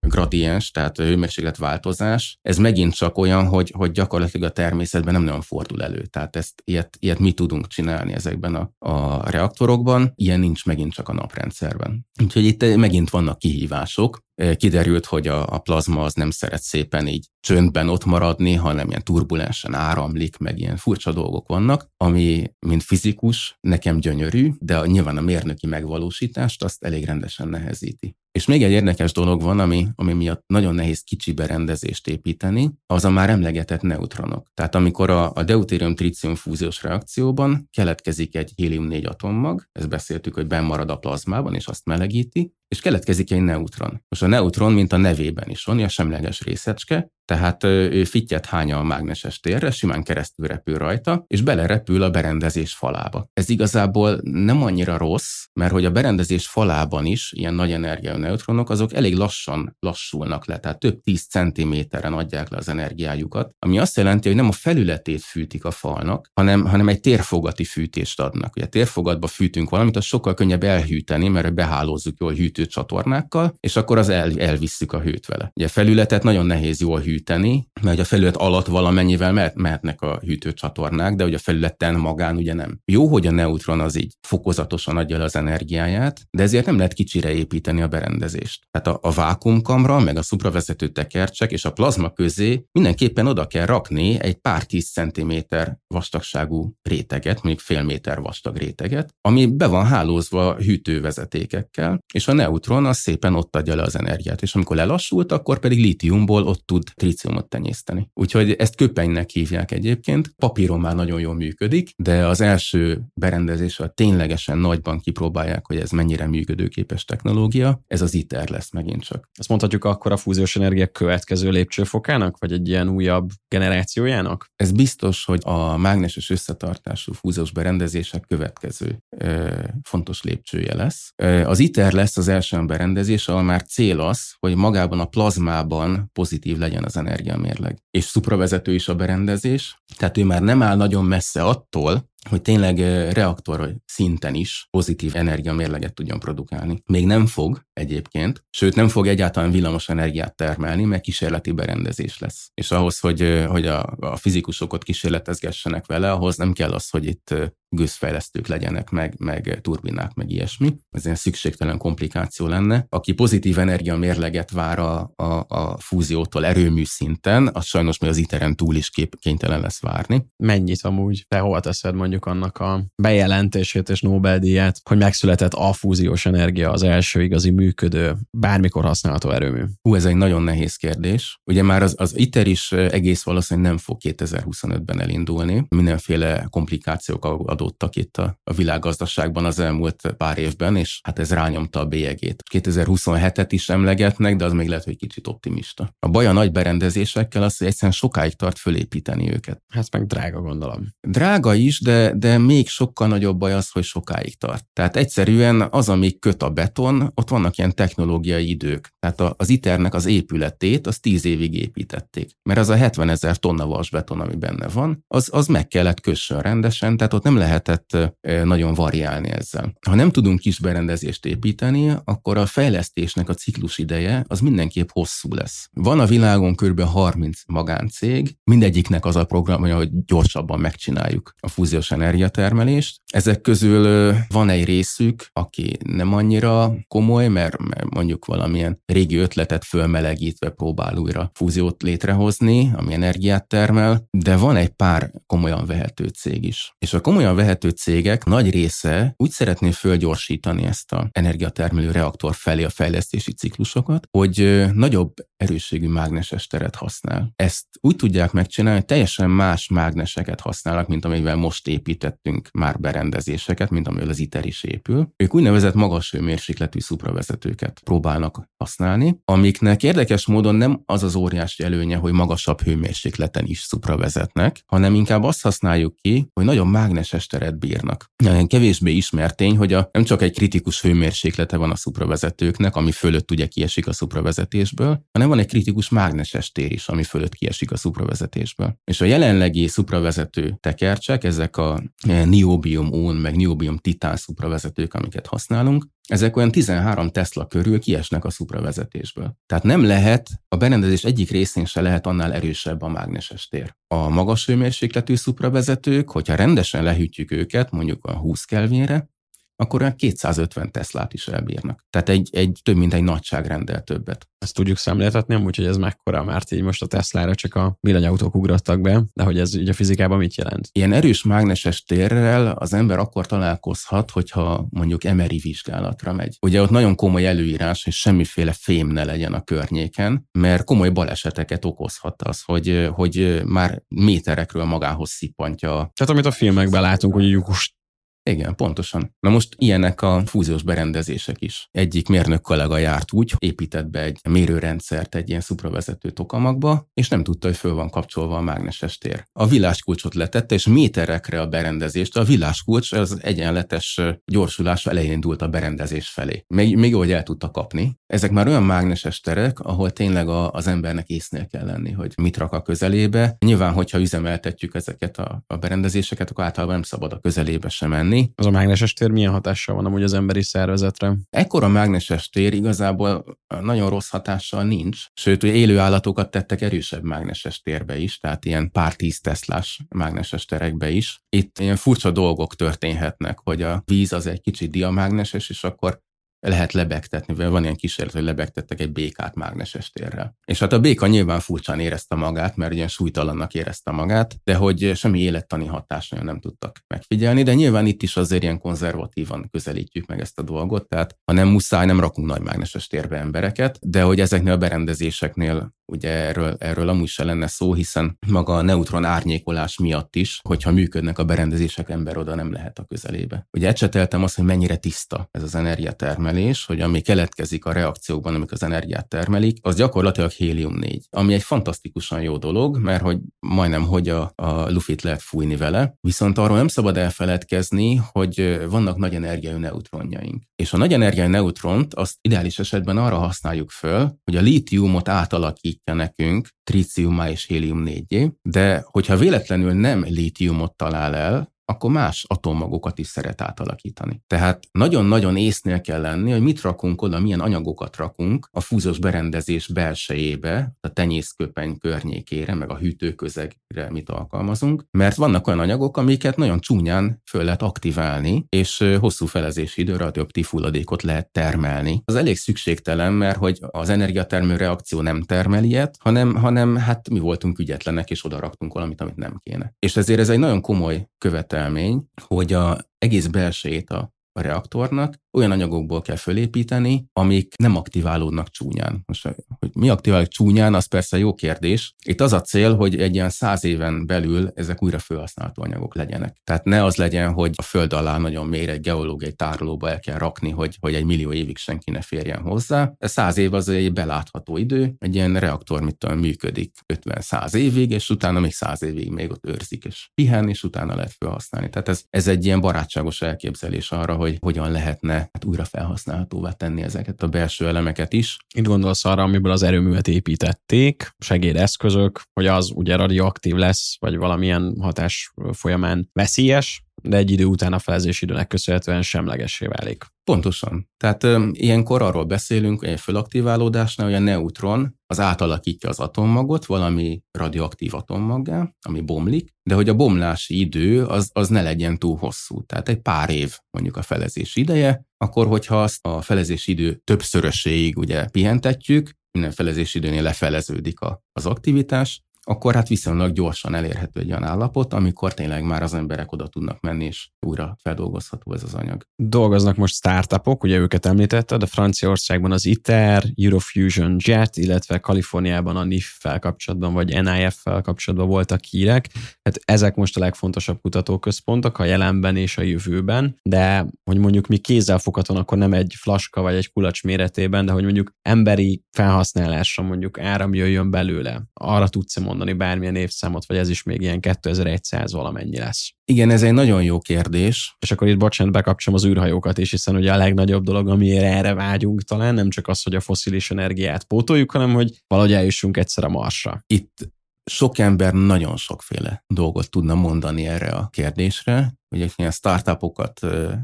gradiens, tehát hőmérséklet változás, ez megint csak olyan, hogy, hogy gyakorlatilag a természetben nem nagyon fordul elő. Tehát ezt, ilyet, ilyet mi tudunk csinálni ezekben a, a reaktorokban, ilyen nincs megint csak a naprendszerben. Úgyhogy itt megint vannak kihívások, kiderült, hogy a, a plazma az nem szeret szépen így csöndben ott maradni, hanem ilyen turbulensen áramlik, meg ilyen furcsa dolgok vannak, ami, mint fizikus, nekem gyönyörű, de nyilván a mérnöki megvalósítást azt elég rendesen nehezíti. És még egy érdekes dolog van, ami, ami miatt nagyon nehéz kicsi berendezést építeni, az a már emlegetett neutronok. Tehát amikor a, a deutérium-tritium fúziós reakcióban keletkezik egy hélium-4 atommag, ezt beszéltük, hogy benn marad a plazmában, és azt melegíti, és keletkezik egy neutron. Most a neutron, mint a nevében is van, a semleges részecske, tehát ő fittyet hánya a mágneses térre, simán keresztül repül rajta, és belerepül a berendezés falába. Ez igazából nem annyira rossz, mert hogy a berendezés falában is ilyen nagy energiájú neutronok, azok elég lassan lassulnak le, tehát több tíz centiméteren adják le az energiájukat, ami azt jelenti, hogy nem a felületét fűtik a falnak, hanem, hanem egy térfogati fűtést adnak. Ugye térfogatba fűtünk valamit, az sokkal könnyebb elhűteni, mert behálózzuk jól hűtőcsatornákkal, és akkor az el, elvisszük a hőt vele. Ugye a felületet nagyon nehéz jól hűteni, hűteni, mert a felület alatt valamennyivel mehet, mehetnek a hűtőcsatornák, de hogy a felületen magán ugye nem. Jó, hogy a neutron az így fokozatosan adja le az energiáját, de ezért nem lehet kicsire építeni a berendezést. Tehát a, a vákumkamra, meg a szupravezető tekercsek és a plazma közé mindenképpen oda kell rakni egy pár tíz centiméter vastagságú réteget, mondjuk fél méter vastag réteget, ami be van hálózva hűtővezetékekkel, és a neutron az szépen ott adja le az energiát, és amikor lelassult, akkor pedig lítiumból ott tud tríciumot tenyészteni. Úgyhogy ezt köpenynek hívják egyébként, papíron már nagyon jól működik, de az első berendezéssel ténylegesen nagyban kipróbálják, hogy ez mennyire működőképes technológia, ez az ITER lesz megint csak. Ezt mondhatjuk akkor a fúziós energia következő lépcsőfokának, vagy egy ilyen újabb generációjának? Ez biztos, hogy a mágneses összetartású fúziós berendezések következő ö, fontos lépcsője lesz. Az ITER lesz az első berendezés, ahol már cél az, hogy magában a plazmában pozitív legyen az energiamérleg. És szupravezető is a berendezés, tehát ő már nem áll nagyon messze attól, hogy tényleg reaktor szinten is pozitív energiamérleget tudjon produkálni. Még nem fog egyébként, sőt nem fog egyáltalán villamos energiát termelni, mert kísérleti berendezés lesz. És ahhoz, hogy, hogy a, a fizikusok ott kísérletezgessenek vele, ahhoz nem kell az, hogy itt gőzfejlesztők legyenek, meg, meg turbinák, meg ilyesmi. Ez ilyen szükségtelen komplikáció lenne. Aki pozitív energiamérleget vár a, a, a fúziótól erőmű szinten, az sajnos még az iteren túl is kép, kénytelen lesz várni. Mennyit amúgy? Te hol teszed mondjuk annak a bejelentését és Nobel-díját, hogy megszületett a fúziós energia az első igazi működő, bármikor használható erőmű? Hú, ez egy nagyon nehéz kérdés. Ugye már az, az ITER is egész valószínűleg nem fog 2025-ben elindulni. Mindenféle komplikációk adó adódtak itt a, a világgazdaságban az elmúlt pár évben, és hát ez rányomta a bélyegét. 2027-et is emlegetnek, de az még lehet, hogy kicsit optimista. A baj a nagy berendezésekkel az, hogy egyszerűen sokáig tart fölépíteni őket. Hát meg drága gondolom. Drága is, de, de még sokkal nagyobb baj az, hogy sokáig tart. Tehát egyszerűen az, ami köt a beton, ott vannak ilyen technológiai idők. Tehát az ITER-nek az épületét az 10 évig építették. Mert az a 70 ezer tonna vasbeton, ami benne van, az, az meg kellett kössön rendesen, tehát ott nem lehet lehetett nagyon variálni ezzel. Ha nem tudunk kis berendezést építeni, akkor a fejlesztésnek a ciklus ideje az mindenképp hosszú lesz. Van a világon kb. 30 magáncég, mindegyiknek az a programja, hogy gyorsabban megcsináljuk a fúziós energiatermelést. Ezek közül van egy részük, aki nem annyira komoly, mert, mondjuk valamilyen régi ötletet fölmelegítve próbál újra fúziót létrehozni, ami energiát termel, de van egy pár komolyan vehető cég is. És a komolyan vehető cégek nagy része úgy szeretné fölgyorsítani ezt a energiatermelő reaktor felé a fejlesztési ciklusokat, hogy nagyobb erősségű mágneses teret használ. Ezt úgy tudják megcsinálni, hogy teljesen más mágneseket használnak, mint amivel most építettünk már berendezéseket, mint amivel az ITER is épül. Ők úgynevezett magas hőmérsékletű szupravezetőket próbálnak használni, amiknek érdekes módon nem az az óriási előnye, hogy magasabb hőmérsékleten is szupravezetnek, hanem inkább azt használjuk ki, hogy nagyon mágneses teret bírnak. Kevésbé ismert tény, hogy a, nem csak egy kritikus hőmérséklete van a szupravezetőknek, ami fölött ugye kiesik a szupravezetésből, hanem van egy kritikus mágneses tér is, ami fölött kiesik a szupravezetésből. És a jelenlegi szupravezető tekercsek, ezek a niobium ón, meg niobium titán szupravezetők, amiket használunk, ezek olyan 13 Tesla körül kiesnek a szupravezetésből. Tehát nem lehet, a berendezés egyik részén se lehet annál erősebb a mágneses tér. A magas hőmérsékletű szupravezetők, hogyha rendesen lehűtjük őket, mondjuk a 20 Kelvinre, akkor olyan 250 Teslát is elbírnak. Tehát egy, egy több mint egy nagyságrendel többet. Ezt tudjuk szemléltetni, amúgy, hogy ez mekkora, mert így most a Teslára csak a villanyautók ugrattak be, de hogy ez így a fizikában mit jelent? Ilyen erős mágneses térrel az ember akkor találkozhat, hogyha mondjuk emeri vizsgálatra megy. Ugye ott nagyon komoly előírás, hogy semmiféle fém ne legyen a környéken, mert komoly baleseteket okozhat az, hogy, hogy már méterekről magához szippantja. Tehát amit a filmekben látunk, hogy lyukus igen, pontosan. Na most ilyenek a fúziós berendezések is. Egyik mérnök kollega járt úgy, épített be egy mérőrendszert egy ilyen szupravezető tokamagba, és nem tudta, hogy föl van kapcsolva a mágneses tér. A villáskulcsot letette, és méterekre a berendezést. A villáskulcs az egyenletes gyorsulás elején indult a berendezés felé. Még, még hogy el tudta kapni. Ezek már olyan mágneses terek, ahol tényleg a, az embernek észnél kell lenni, hogy mit rak a közelébe. Nyilván, hogyha üzemeltetjük ezeket a, a berendezéseket, akkor általában nem szabad a közelébe sem menni tenni. Az a mágneses tér milyen hatással van amúgy az emberi szervezetre? Ekkora mágneses tér igazából nagyon rossz hatással nincs, sőt, hogy élő állatokat tettek erősebb mágneses térbe is, tehát ilyen pár tíz teszlás mágneses terekbe is. Itt ilyen furcsa dolgok történhetnek, hogy a víz az egy kicsit diamágneses, és akkor lehet lebegtetni, vagy van ilyen kísérlet, hogy lebegtettek egy békát mágneses térrel. És hát a béka nyilván furcsán érezte magát, mert ilyen súlytalannak érezte magát, de hogy semmi élettani hatást nagyon nem tudtak megfigyelni, de nyilván itt is azért ilyen konzervatívan közelítjük meg ezt a dolgot, tehát ha nem muszáj, nem rakunk nagy mágneses térbe embereket, de hogy ezeknél a berendezéseknél ugye erről, erről amúgy se lenne szó, hiszen maga a neutron árnyékolás miatt is, hogyha működnek a berendezések, ember oda nem lehet a közelébe. Ugye ecseteltem azt, hogy mennyire tiszta ez az energiatermelés, hogy ami keletkezik a reakciókban, amik az energiát termelik, az gyakorlatilag hélium-4, ami egy fantasztikusan jó dolog, mert hogy majdnem hogy a, a lufit lehet fújni vele, viszont arról nem szabad elfeledkezni, hogy vannak nagy energiájú neutronjaink. És a nagy energiájú neutront azt ideális esetben arra használjuk föl, hogy a lítiumot átalakít alakítja nekünk tritiummá és hélium 4 de hogyha véletlenül nem lítiumot talál el, akkor más atommagokat is szeret átalakítani. Tehát nagyon-nagyon észnél kell lenni, hogy mit rakunk oda, milyen anyagokat rakunk a fúzós berendezés belsejébe, a tenyészköpeny környékére, meg a hűtőközegre mit alkalmazunk, mert vannak olyan anyagok, amiket nagyon csúnyán föl lehet aktiválni, és hosszú felezési idő radioaktív hulladékot lehet termelni. Az elég szükségtelen, mert hogy az energiatermő reakció nem termel ilyet, hanem, hanem hát mi voltunk ügyetlenek, és oda raktunk valamit, amit nem kéne. És ezért ez egy nagyon komoly követelmény, hogy a egész belsejét a a reaktornak, olyan anyagokból kell fölépíteni, amik nem aktiválódnak csúnyán. Most, hogy mi aktiválódik csúnyán, az persze jó kérdés. Itt az a cél, hogy egy ilyen száz éven belül ezek újra felhasználható anyagok legyenek. Tehát ne az legyen, hogy a föld alá nagyon mélyre egy geológiai tárolóba el kell rakni, hogy, hogy egy millió évig senki ne férjen hozzá. Ez száz év az egy belátható idő, egy ilyen reaktor mit tudom, működik 50-100 évig, és utána még 100 évig még ott őrzik, és pihen, és utána lehet felhasználni. Tehát ez, ez egy ilyen barátságos elképzelés arra, hogy hogyan lehetne hát újra felhasználhatóvá tenni ezeket a belső elemeket is. Itt gondolsz arra, amiből az erőművet építették, segédeszközök, hogy az ugye radioaktív lesz, vagy valamilyen hatás folyamán veszélyes, de egy idő után a felezési időnek köszönhetően semlegessé válik. Pontosan. Tehát ö, ilyenkor arról beszélünk, hogy egy fölaktiválódásnál, hogy a neutron az átalakítja az atommagot valami radioaktív atommaggá, ami bomlik, de hogy a bomlási idő az, az ne legyen túl hosszú. Tehát egy pár év mondjuk a felezési ideje, akkor hogyha azt a felezési idő többszöröséig ugye pihentetjük, minden felezési időnél lefeleződik a, az aktivitás, akkor hát viszonylag gyorsan elérhető egy olyan állapot, amikor tényleg már az emberek oda tudnak menni, és újra feldolgozható ez az anyag. Dolgoznak most startupok, ugye őket említetted, de Franciaországban az ITER, Eurofusion Jet, illetve Kaliforniában a NIF-fel kapcsolatban, vagy NIF-fel kapcsolatban voltak hírek. Hát ezek most a legfontosabb kutatóközpontok a jelenben és a jövőben, de hogy mondjuk mi kézzel foghatóan, akkor nem egy flaska vagy egy kulacs méretében, de hogy mondjuk emberi felhasználásra mondjuk áram jöjjön belőle. Arra tudsz mondani bármilyen évszámot, vagy ez is még ilyen 2100 valamennyi lesz? Igen, ez egy nagyon jó kérdés. És akkor itt bocsánat, bekapcsolom az űrhajókat is, hiszen ugye a legnagyobb dolog, amiért erre vágyunk talán, nem csak az, hogy a foszilis energiát pótoljuk, hanem hogy valahogy eljussunk egyszer a Marsra. Itt sok ember nagyon sokféle dolgot tudna mondani erre a kérdésre. Ugye ilyen startupokat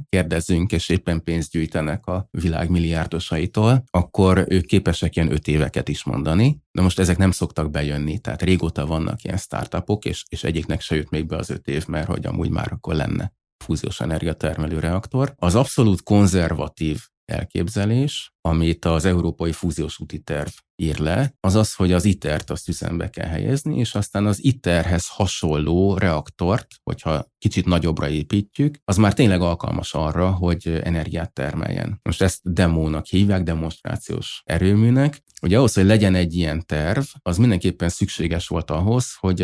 kérdezünk, és éppen pénzt gyűjtenek a világ milliárdosaitól, akkor ők képesek ilyen öt éveket is mondani. De most ezek nem szoktak bejönni, tehát régóta vannak ilyen startupok, és, és egyiknek se jött még be az öt év, mert hogy amúgy már akkor lenne fúziós energiatermelő reaktor. Az abszolút konzervatív elképzelés, amit az Európai Fúziós Úti Terv ír le, az az, hogy az ITER-t azt üzembe kell helyezni, és aztán az ITER-hez hasonló reaktort, hogyha kicsit nagyobbra építjük, az már tényleg alkalmas arra, hogy energiát termeljen. Most ezt demónak hívják, demonstrációs erőműnek. Ugye ahhoz, hogy legyen egy ilyen terv, az mindenképpen szükséges volt ahhoz, hogy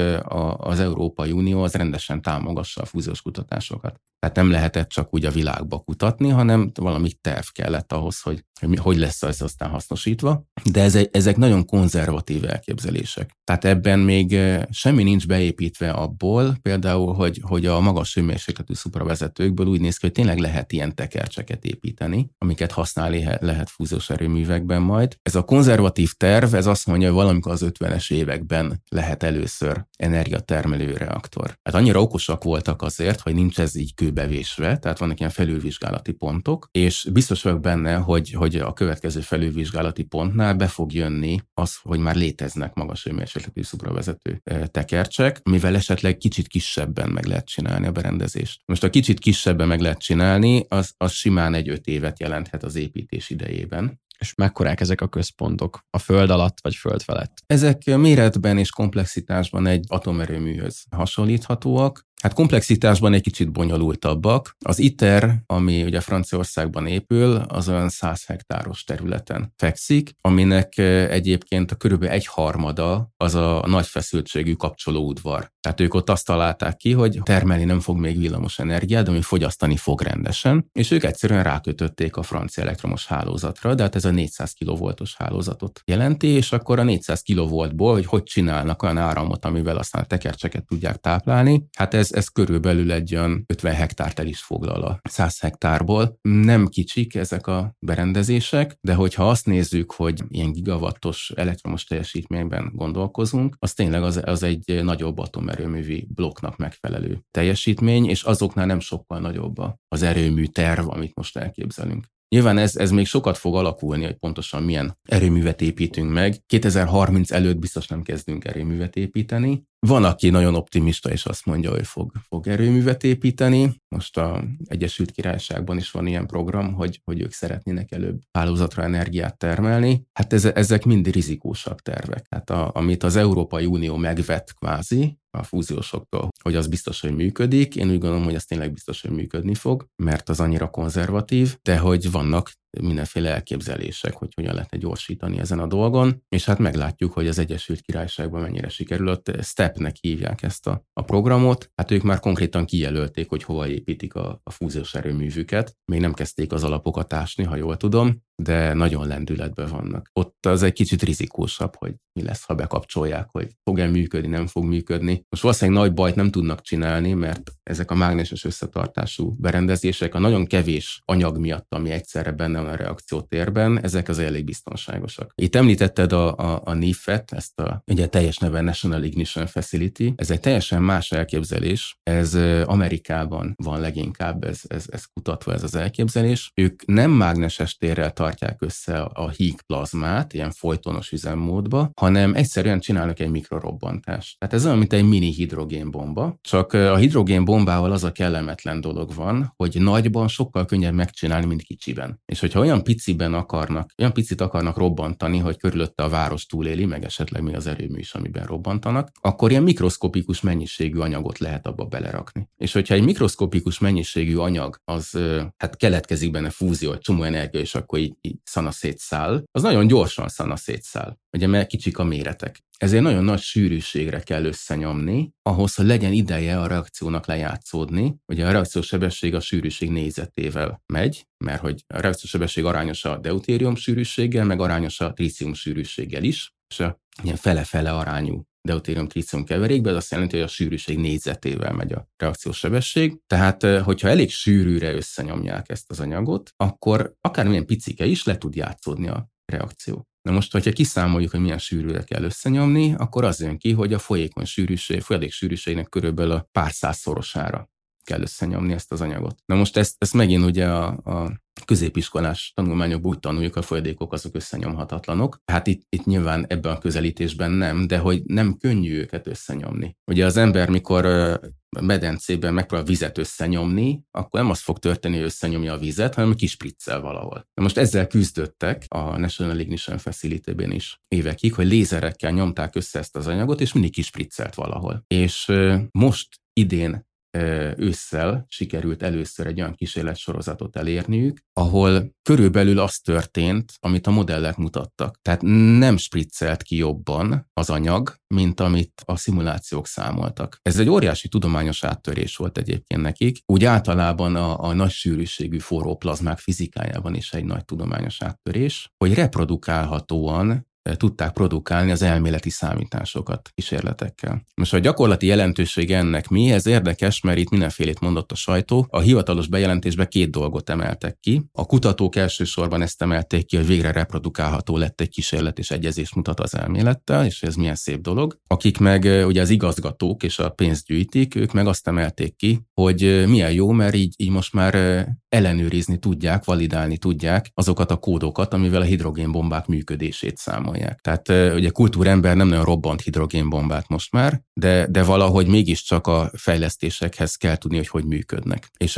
az Európai Unió az rendesen támogassa a fúziós kutatásokat. Tehát nem lehetett csak úgy a világba kutatni, hanem valami terv kellett ahhoz, hogy hogy lesz ez aztán hasznosítva. De ez ezek nagyon konzervatív elképzelések. Tehát ebben még semmi nincs beépítve abból, például, hogy, hogy a magas hőmérsékletű szupravezetőkből úgy néz ki, hogy tényleg lehet ilyen tekercseket építeni, amiket használni lehet fúziós erőművekben majd. Ez a konzervatív terv, ez azt mondja, hogy valamikor az 50-es években lehet először energiatermelő reaktor. Hát annyira okosak voltak azért, hogy nincs ez így kőbevésve, tehát vannak ilyen felülvizsgálati pontok, és biztos vagyok benne, hogy, hogy a következő felülvizsgálati pontnál be fog jönni az, hogy már léteznek magas hőmérsékletű szupravezető tekercsek, mivel esetleg kicsit kisebben meg lehet csinálni a berendezést. Most a kicsit kisebben meg lehet csinálni, az, az simán egy öt évet jelenthet az építés idejében. És mekkorák ezek a központok? A föld alatt vagy föld felett? Ezek méretben és komplexitásban egy atomerőműhöz hasonlíthatóak. Hát komplexitásban egy kicsit bonyolultabbak. Az ITER, ami ugye Franciaországban épül, az olyan 100 hektáros területen fekszik, aminek egyébként a körülbelül egy harmada az a nagy feszültségű kapcsolóudvar. Tehát ők ott azt találták ki, hogy termelni nem fog még villamos energiát, de ami fogyasztani fog rendesen, és ők egyszerűen rákötötték a francia elektromos hálózatra, de hát ez a 400 kV-os hálózatot jelenti, és akkor a 400 kV-ból, hogy hogy csinálnak olyan áramot, amivel aztán a tekercseket tudják táplálni, hát ez, ez körülbelül egy olyan 50 hektárt el is foglal a 100 hektárból. Nem kicsik ezek a berendezések, de hogyha azt nézzük, hogy ilyen gigawattos elektromos teljesítményben gondolkozunk, az tényleg az, az egy nagyobb atomerőművi blokknak megfelelő teljesítmény, és azoknál nem sokkal nagyobb az erőmű terv, amit most elképzelünk. Nyilván ez, ez még sokat fog alakulni, hogy pontosan milyen erőművet építünk meg. 2030 előtt biztos nem kezdünk erőművet építeni. Van, aki nagyon optimista, és azt mondja, hogy fog, fog erőművet építeni. Most a Egyesült Királyságban is van ilyen program, hogy, hogy ők szeretnének előbb hálózatra energiát termelni. Hát ez, ezek mind rizikósabb tervek. Hát a, amit az Európai Unió megvet kvázi, a fúziósoktól, hogy az biztos, hogy működik. Én úgy gondolom, hogy ez tényleg biztos, hogy működni fog, mert az annyira konzervatív, de hogy vannak mindenféle elképzelések, hogy hogyan lehetne gyorsítani ezen a dolgon, és hát meglátjuk, hogy az Egyesült Királyságban mennyire sikerült. STEP-nek hívják ezt a, a programot. Hát ők már konkrétan kijelölték, hogy hova építik a, a fúziós erőművüket. Még nem kezdték az alapokat ásni, ha jól tudom, de nagyon lendületben vannak. Ott az egy kicsit rizikósabb, hogy mi lesz, ha bekapcsolják, hogy fog-e működni, nem fog működni. Most valószínűleg nagy bajt nem tudnak csinálni, mert ezek a mágneses összetartású berendezések a nagyon kevés anyag miatt, ami egyszerre benne van a reakciótérben, ezek az elég biztonságosak. Itt említetted a, a, a NIF-et, ezt a ugye teljes neve National Ignition Facility. Ez egy teljesen más elképzelés. Ez Amerikában van leginkább, ez, ez, ez kutatva ez az elképzelés. Ők nem mágneses térrel tartják össze a híg plazmát, ilyen folytonos üzemmódba, hanem egyszerűen csinálnak egy mikrorobbantást. Tehát ez olyan, mint egy mini hidrogénbomba, csak a hidrogénbombával az a kellemetlen dolog van, hogy nagyban sokkal könnyebb megcsinálni, mint kicsiben. És hogyha olyan piciben akarnak, olyan picit akarnak robbantani, hogy körülötte a város túléli, meg esetleg még az erőmű is, amiben robbantanak, akkor ilyen mikroszkopikus mennyiségű anyagot lehet abba belerakni. És hogyha egy mikroszkopikus mennyiségű anyag, az hát keletkezik benne fúzió, egy csomó energia, és akkor így, így szana szétszáll, az nagyon gyorsan szana szétszáll, ugye mert kicsik a méretek. Ezért nagyon nagy sűrűségre kell összenyomni, ahhoz, hogy legyen ideje a reakciónak lejátszódni. Ugye a reakciósebesség a sűrűség nézetével megy, mert hogy a reakciósebesség arányos a deutérium sűrűséggel, meg arányos a trícium sűrűséggel is, és a ilyen fele-fele arányú deutérium tritium keverékbe, ez azt jelenti, hogy a sűrűség négyzetével megy a reakciós sebesség. Tehát, hogyha elég sűrűre összenyomják ezt az anyagot, akkor akármilyen picike is le tud játszódni a reakció. Na most, hogyha kiszámoljuk, hogy milyen sűrűre kell összenyomni, akkor az jön ki, hogy a folyékony sűrűség, folyadék sűrűségnek körülbelül a pár százszorosára kell összenyomni ezt az anyagot. Na most ezt, ezt megint ugye a, a középiskolás tanulmányokban úgy tanuljuk, a folyadékok azok összenyomhatatlanok. Hát itt, itt nyilván ebben a közelítésben nem, de hogy nem könnyű őket összenyomni. Ugye az ember, mikor medencében megpróbál vizet összenyomni, akkor nem az fog történni, hogy összenyomja a vizet, hanem kispriccel valahol. Na most ezzel küzdöttek a National Ignition Facility-ben is évekig, hogy lézerekkel nyomták össze ezt az anyagot, és mindig kispriccelt valahol. És most idén ősszel sikerült először egy olyan kísérletsorozatot elérniük, ahol körülbelül az történt, amit a modellek mutattak. Tehát nem spriccelt ki jobban az anyag, mint amit a szimulációk számoltak. Ez egy óriási tudományos áttörés volt egyébként nekik. Úgy általában a, a nagy sűrűségű forró plazmák fizikájában is egy nagy tudományos áttörés, hogy reprodukálhatóan tudták produkálni az elméleti számításokat kísérletekkel. Most a gyakorlati jelentőség ennek mi? Ez érdekes, mert itt mindenfélét mondott a sajtó. A hivatalos bejelentésben két dolgot emeltek ki. A kutatók elsősorban ezt emelték ki, hogy végre reprodukálható lett egy kísérlet, és egyezés mutat az elmélettel, és ez milyen szép dolog. Akik meg ugye az igazgatók és a pénzt gyűjtik, ők meg azt emelték ki, hogy milyen jó, mert így, így most már ellenőrizni tudják, validálni tudják azokat a kódokat, amivel a hidrogénbombák működését számolják. Tehát ugye kultúrember nem nagyon robbant hidrogénbombát most már, de, de valahogy mégiscsak a fejlesztésekhez kell tudni, hogy hogy működnek. És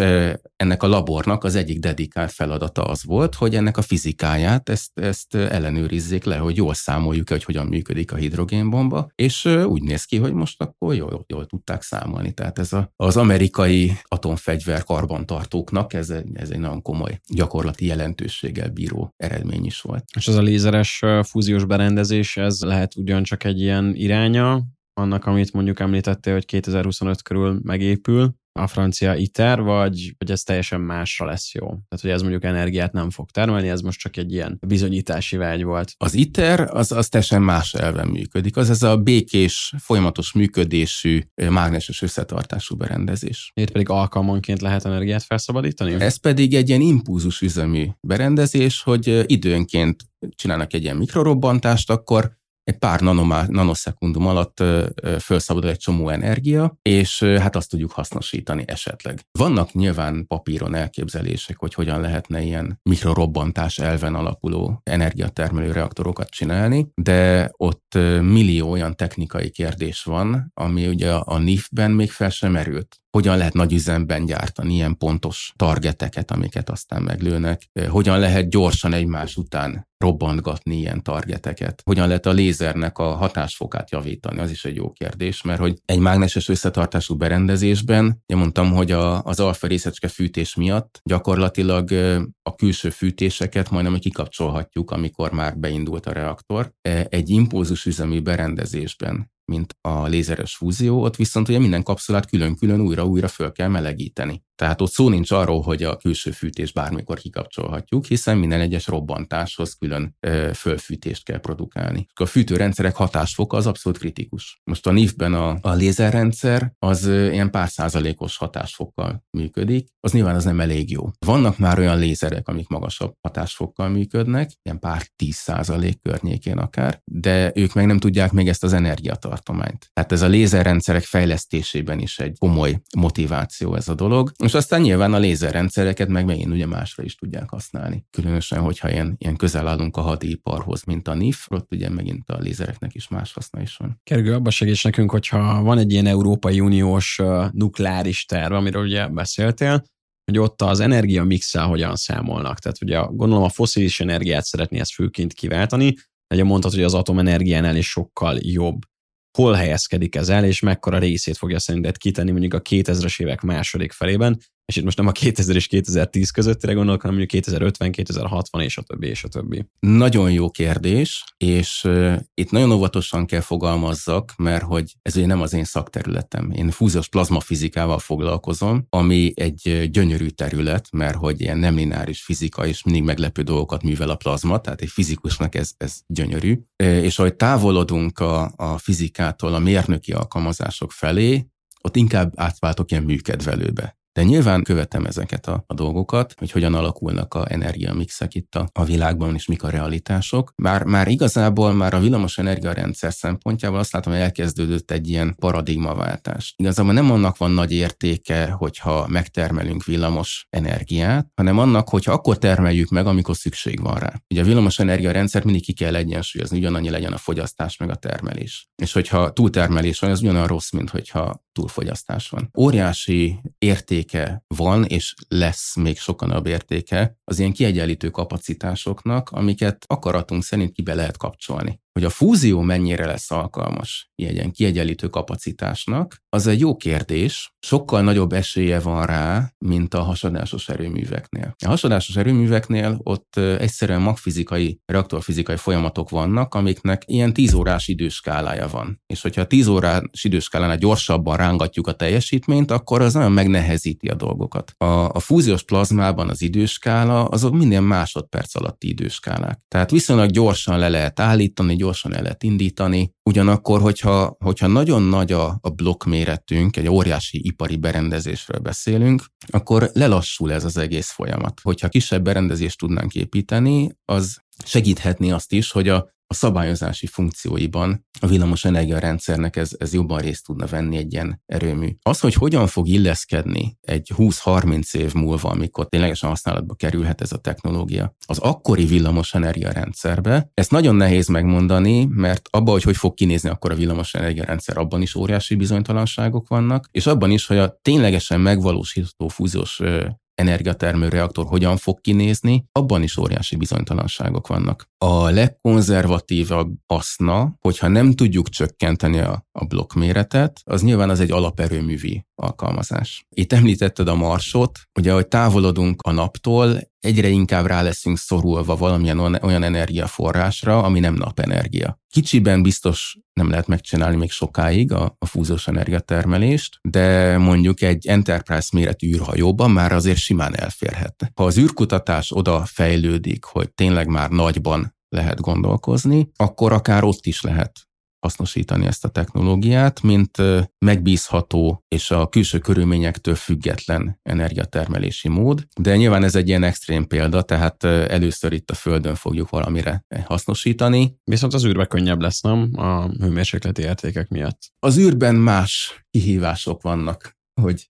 ennek a labornak az egyik dedikált feladata az volt, hogy ennek a fizikáját, ezt, ezt ellenőrizzék le, hogy jól számoljuk hogy hogyan működik a hidrogénbomba, és úgy néz ki, hogy most akkor jól, jól tudták számolni. Tehát ez a, az amerikai atomfegyver karbantartóknak ez ez egy nagyon komoly gyakorlati jelentőséggel bíró eredmény is volt. És ez a lézeres fúziós berendezés, ez lehet ugyancsak egy ilyen iránya, annak, amit mondjuk említettél, hogy 2025 körül megépül, a francia ITER, vagy hogy ez teljesen másra lesz jó? Tehát, hogy ez mondjuk energiát nem fog termelni, ez most csak egy ilyen bizonyítási vágy volt. Az ITER az, az teljesen más elven működik. Az ez a békés, folyamatos működésű, mágneses összetartású berendezés. Itt pedig alkalmanként lehet energiát felszabadítani? Ez pedig egy ilyen impulzus üzemű berendezés, hogy időnként csinálnak egy ilyen mikrorobbantást, akkor egy pár nanomá, nanoszekundum alatt felszabadul egy csomó energia, és hát azt tudjuk hasznosítani esetleg. Vannak nyilván papíron elképzelések, hogy hogyan lehetne ilyen mikrorobbantás elven alapuló energiatermelő reaktorokat csinálni, de ott millió olyan technikai kérdés van, ami ugye a NIF-ben még fel sem merült hogyan lehet nagy üzemben gyártani ilyen pontos targeteket, amiket aztán meglőnek, hogyan lehet gyorsan egymás után robbantgatni ilyen targeteket, hogyan lehet a lézernek a hatásfokát javítani, az is egy jó kérdés, mert hogy egy mágneses összetartású berendezésben, én mondtam, hogy a, az alfa részecske fűtés miatt gyakorlatilag a külső fűtéseket majdnem kikapcsolhatjuk, amikor már beindult a reaktor. Egy impulzus üzemű berendezésben mint a lézeres fúzió, ott viszont ugye minden kapszulát külön-külön újra-újra föl kell melegíteni. Tehát ott szó nincs arról, hogy a külső fűtés bármikor kikapcsolhatjuk, hiszen minden egyes robbantáshoz külön ö, fölfűtést kell produkálni. A fűtőrendszerek hatásfoka az abszolút kritikus. Most a NIF-ben a, a lézerrendszer az ö, ilyen pár százalékos hatásfokkal működik, az nyilván az nem elég jó. Vannak már olyan lézerek, amik magasabb hatásfokkal működnek, ilyen pár tíz százalék környékén akár, de ők meg nem tudják még ezt az energiatartományt. Tehát ez a lézerrendszerek fejlesztésében is egy komoly motiváció ez a dolog és aztán nyilván a lézerrendszereket meg megint ugye másra is tudják használni. Különösen, hogyha ilyen, ilyen közel állunk a hadiparhoz, mint a NIF, ott ugye megint a lézereknek is más haszna is van. Kergő, abba segíts nekünk, hogyha van egy ilyen Európai Uniós nukleáris terv, amiről ugye beszéltél, hogy ott az energia mixel hogyan számolnak. Tehát ugye gondolom a foszilis energiát szeretné ezt főként kiváltani, ugye mondtad, hogy az atomenergiánál is sokkal jobb hol helyezkedik ez el, és mekkora részét fogja szerinted kitenni mondjuk a 2000-es évek második felében, És itt most nem a 2000 és 2010 közöttire gondolok, hanem mondjuk 2050, 2060 és a többi, és a többi. Nagyon jó kérdés, és uh, itt nagyon óvatosan kell fogalmazzak, mert hogy ez ugye nem az én szakterületem. Én fúziós plazmafizikával foglalkozom, ami egy gyönyörű terület, mert hogy ilyen nem lineáris fizika és mindig meglepő dolgokat művel a plazma, tehát egy fizikusnak ez, ez gyönyörű. És ahogy távolodunk a, a fizikától a mérnöki alkalmazások felé, ott inkább átváltok ilyen műkedvelőbe. De nyilván követem ezeket a, a dolgokat, hogy hogyan alakulnak a energiamixek itt a, a világban, és mik a realitások. Már, már igazából már a villamos energiarendszer szempontjából azt látom, hogy elkezdődött egy ilyen paradigmaváltás. Igazából nem annak van nagy értéke, hogyha megtermelünk villamos energiát, hanem annak, hogyha akkor termeljük meg, amikor szükség van rá. Ugye a villamos energiarendszer mindig ki kell egyensúlyozni, ugyanannyi legyen a fogyasztás meg a termelés. És hogyha túltermelés van, az ugyanolyan rossz, mint hogyha túlfogyasztás van. Óriási értéke van, és lesz még sokan a értéke az ilyen kiegyenlítő kapacitásoknak, amiket akaratunk szerint ki be lehet kapcsolni. Hogy a fúzió mennyire lesz alkalmas ilyen kiegyenlítő kapacitásnak, az egy jó kérdés. Sokkal nagyobb esélye van rá, mint a hasadásos erőműveknél. A hasadásos erőműveknél ott egyszerűen magfizikai, reaktorfizikai folyamatok vannak, amiknek ilyen 10 órás időskálája van. És hogyha a 10 órás időskálánál gyorsabban rángatjuk a teljesítményt, akkor az nagyon megnehezíti a dolgokat. A, a fúziós plazmában az időskála azok minden másodperc alatti időskálák. Tehát viszonylag gyorsan le lehet állítani, gyorsan el lehet indítani. Ugyanakkor, hogyha, hogyha nagyon nagy a, a blokk méretünk, egy óriási ipari berendezésről beszélünk, akkor lelassul ez az egész folyamat. Hogyha kisebb berendezést tudnánk építeni, az segíthetni azt is, hogy a, a szabályozási funkcióiban a villamos energiarendszernek ez, ez jobban részt tudna venni egy ilyen erőmű. Az, hogy hogyan fog illeszkedni egy 20-30 év múlva, amikor ténylegesen használatba kerülhet ez a technológia, az akkori villamos energiarendszerbe, ezt nagyon nehéz megmondani, mert abban, hogy hogy fog kinézni akkor a villamos energiarendszer, abban is óriási bizonytalanságok vannak, és abban is, hogy a ténylegesen megvalósítható fúziós energiatermő reaktor hogyan fog kinézni, abban is óriási bizonytalanságok vannak. A legkonzervatívabb haszna, hogyha nem tudjuk csökkenteni a, a blokkméretet, az nyilván az egy alaperőművi alkalmazás. Itt említetted a marsot, ugye, hogy távolodunk a naptól, egyre inkább rá leszünk szorulva valamilyen olyan energiaforrásra, ami nem napenergia. Kicsiben biztos nem lehet megcsinálni még sokáig a, a fúziós energiatermelést, de mondjuk egy Enterprise méretű űrhajóban már azért simán elférhet. Ha az űrkutatás oda fejlődik, hogy tényleg már nagyban lehet gondolkozni, akkor akár ott is lehet hasznosítani ezt a technológiát, mint megbízható és a külső körülményektől független energiatermelési mód. De nyilván ez egy ilyen extrém példa, tehát először itt a Földön fogjuk valamire hasznosítani. Viszont az űrbe könnyebb lesz, nem? A hőmérsékleti értékek miatt. Az űrben más kihívások vannak, hogy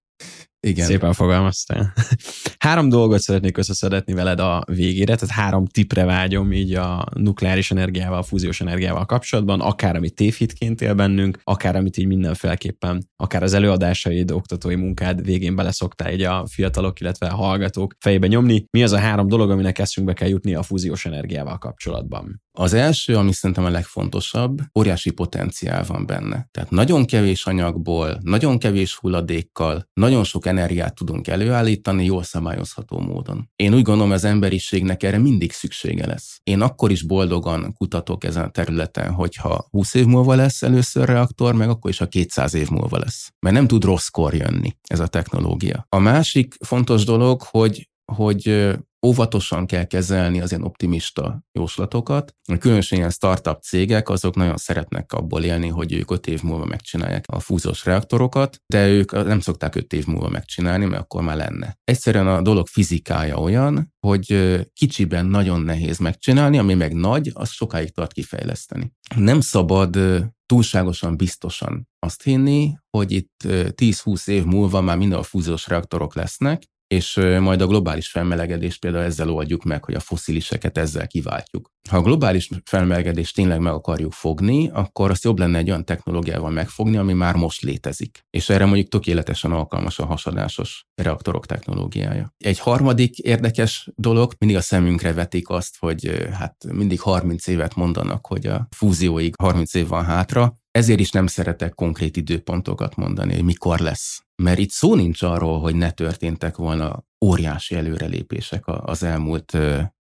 igen. Szépen fogalmaztál. három dolgot szeretnék összeszedetni veled a végére, tehát három tipre vágyom így a nukleáris energiával, a fúziós energiával kapcsolatban, akár amit tévhitként él bennünk, akár amit így mindenféleképpen, akár az előadásaid, oktatói munkád végén beleszoktál így a fiatalok, illetve a hallgatók fejébe nyomni. Mi az a három dolog, aminek eszünkbe kell jutni a fúziós energiával kapcsolatban? Az első, ami szerintem a legfontosabb, óriási potenciál van benne. Tehát nagyon kevés anyagból, nagyon kevés hulladékkal, nagyon sok energiát tudunk előállítani jól szabályozható módon. Én úgy gondolom, az emberiségnek erre mindig szüksége lesz. Én akkor is boldogan kutatok ezen a területen, hogyha 20 év múlva lesz először reaktor, meg akkor is a 200 év múlva lesz. Mert nem tud rosszkor jönni ez a technológia. A másik fontos dolog, hogy hogy óvatosan kell kezelni az ilyen optimista jóslatokat. Különösen ilyen startup cégek, azok nagyon szeretnek abból élni, hogy ők öt év múlva megcsinálják a fúzós reaktorokat, de ők nem szokták öt év múlva megcsinálni, mert akkor már lenne. Egyszerűen a dolog fizikája olyan, hogy kicsiben nagyon nehéz megcsinálni, ami meg nagy, az sokáig tart kifejleszteni. Nem szabad túlságosan biztosan azt hinni, hogy itt 10-20 év múlva már minden a fúziós reaktorok lesznek, és majd a globális felmelegedést például ezzel oldjuk meg, hogy a fosziliseket ezzel kiváltjuk. Ha a globális felmelegedést tényleg meg akarjuk fogni, akkor azt jobb lenne egy olyan technológiával megfogni, ami már most létezik. És erre mondjuk tökéletesen alkalmas a hasadásos reaktorok technológiája. Egy harmadik érdekes dolog, mindig a szemünkre vetik azt, hogy hát mindig 30 évet mondanak, hogy a fúzióig 30 év van hátra, Ezért is nem szeretek konkrét időpontokat mondani, hogy mikor lesz. Mert itt szó nincs arról, hogy ne történtek volna óriási előrelépések az elmúlt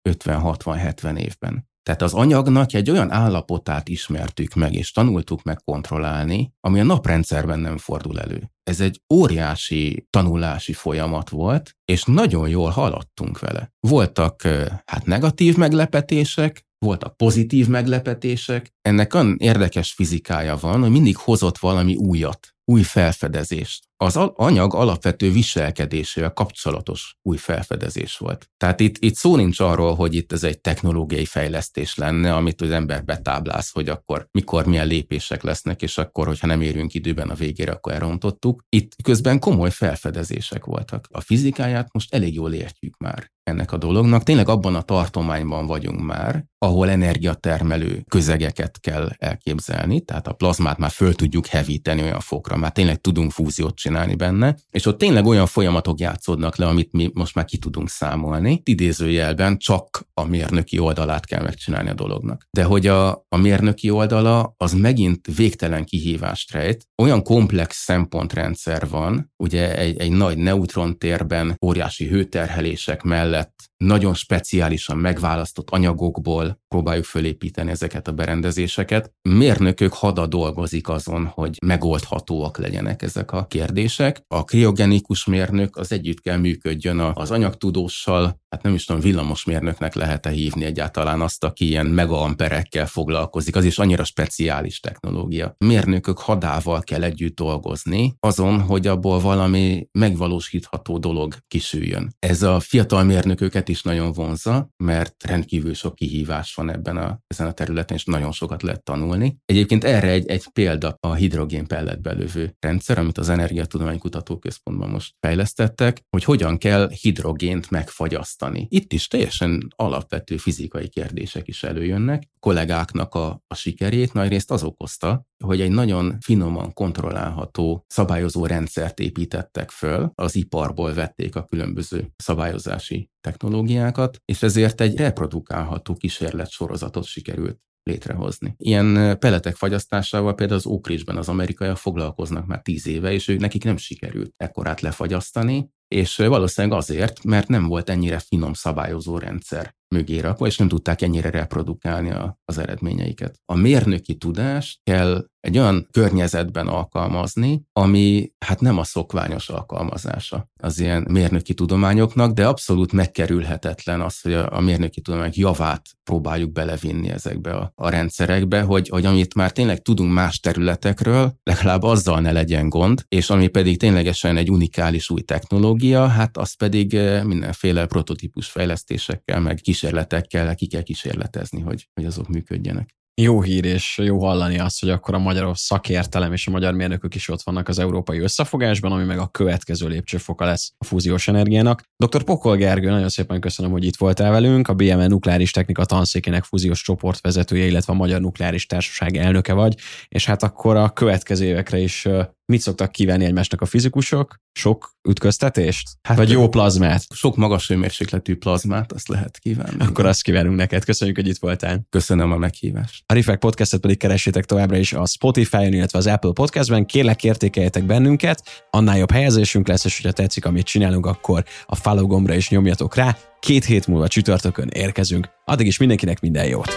50-60-70 évben. Tehát az anyagnak egy olyan állapotát ismertük meg, és tanultuk meg kontrollálni, ami a naprendszerben nem fordul elő. Ez egy óriási tanulási folyamat volt, és nagyon jól haladtunk vele. Voltak hát negatív meglepetések, voltak pozitív meglepetések. Ennek olyan érdekes fizikája van, hogy mindig hozott valami újat, új felfedezést az anyag alapvető viselkedésével kapcsolatos új felfedezés volt. Tehát itt, itt szó nincs arról, hogy itt ez egy technológiai fejlesztés lenne, amit az ember betábláz, hogy akkor mikor milyen lépések lesznek, és akkor, hogyha nem érünk időben a végére, akkor elrontottuk. Itt közben komoly felfedezések voltak. A fizikáját most elég jól értjük már ennek a dolognak. Tényleg abban a tartományban vagyunk már, ahol energiatermelő közegeket kell elképzelni, tehát a plazmát már föl tudjuk hevíteni olyan fokra, már tényleg tudunk fúziót csinálni, csinálni benne, és ott tényleg olyan folyamatok játszódnak le, amit mi most már ki tudunk számolni. Idézőjelben csak a mérnöki oldalát kell megcsinálni a dolognak. De hogy a, a mérnöki oldala az megint végtelen kihívást rejt. Olyan komplex szempontrendszer van, ugye egy, egy nagy neutrontérben óriási hőterhelések mellett nagyon speciálisan megválasztott anyagokból próbáljuk fölépíteni ezeket a berendezéseket. Mérnökök hada dolgozik azon, hogy megoldhatóak legyenek ezek a kérdések. A kriogenikus mérnök az együtt kell működjön az anyagtudóssal, hát nem is tudom, villamosmérnöknek lehet-e hívni egyáltalán azt, aki ilyen megaamperekkel foglalkozik, az is annyira speciális technológia. Mérnökök hadával kell együtt dolgozni azon, hogy abból valami megvalósítható dolog kisüljön. Ez a fiatal mérnököket is nagyon vonza, mert rendkívül sok kihívás van ebben a, ezen a területen, és nagyon sokat lehet tanulni. Egyébként erre egy, egy példa a hidrogén pelletbelövő rendszer, amit az Energiatudományi Kutatóközpontban most fejlesztettek, hogy hogyan kell hidrogént megfagyasztani. Itt is teljesen alapvető fizikai kérdések is előjönnek. Kollégáknak a, a sikerét nagyrészt az okozta, hogy egy nagyon finoman kontrollálható szabályozó rendszert építettek föl, az iparból vették a különböző szabályozási technológiákat, és ezért egy reprodukálható kísérlet sorozatot sikerült létrehozni. Ilyen peletek fagyasztásával például az Ókrisben az amerikaiak foglalkoznak már tíz éve, és ők nekik nem sikerült ekkorát lefagyasztani, és valószínűleg azért, mert nem volt ennyire finom szabályozó rendszer mögé rakva, és nem tudták ennyire reprodukálni a, az eredményeiket. A mérnöki tudást kell egy olyan környezetben alkalmazni, ami hát nem a szokványos alkalmazása az ilyen mérnöki tudományoknak, de abszolút megkerülhetetlen az, hogy a, a mérnöki tudományok javát próbáljuk belevinni ezekbe a, a rendszerekbe, hogy, hogy amit már tényleg tudunk más területekről, legalább azzal ne legyen gond, és ami pedig ténylegesen egy unikális új technológia, hát az pedig eh, mindenféle prototípus fejlesztésekkel, meg kísérletekkel ki kell kísérletezni, hogy, hogy azok működjenek jó hír és jó hallani azt, hogy akkor a magyar szakértelem és a magyar mérnökök is ott vannak az európai összefogásban, ami meg a következő lépcsőfoka lesz a fúziós energiának. Dr. Pokol Gergő, nagyon szépen köszönöm, hogy itt voltál velünk, a BME Nukleáris Technika tanszékének fúziós csoportvezetője, illetve a Magyar Nukleáris Társaság elnöke vagy, és hát akkor a következő évekre is mit szoktak kívánni egymásnak a fizikusok? Sok ütköztetést? Hát, Vagy jó plazmát? Sok magas hőmérsékletű plazmát, azt lehet kívánni. Akkor azt kívánunk neked. Köszönjük, hogy itt voltál. Köszönöm a meghívást. A Rifek podcastet pedig keressétek továbbra is a Spotify-on, illetve az Apple Podcastben. Kérlek, értékeljetek bennünket, annál jobb helyezésünk lesz, és hogyha tetszik, amit csinálunk, akkor a follow gombra is nyomjatok rá. Két hét múlva csütörtökön érkezünk. Addig is mindenkinek minden jót!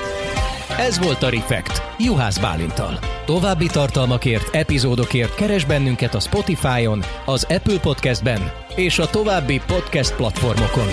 Ez volt a Refekt, Juhász Bálintal. További tartalmakért, epizódokért keres bennünket a Spotify-on, az Apple Podcast-ben és a további podcast platformokon.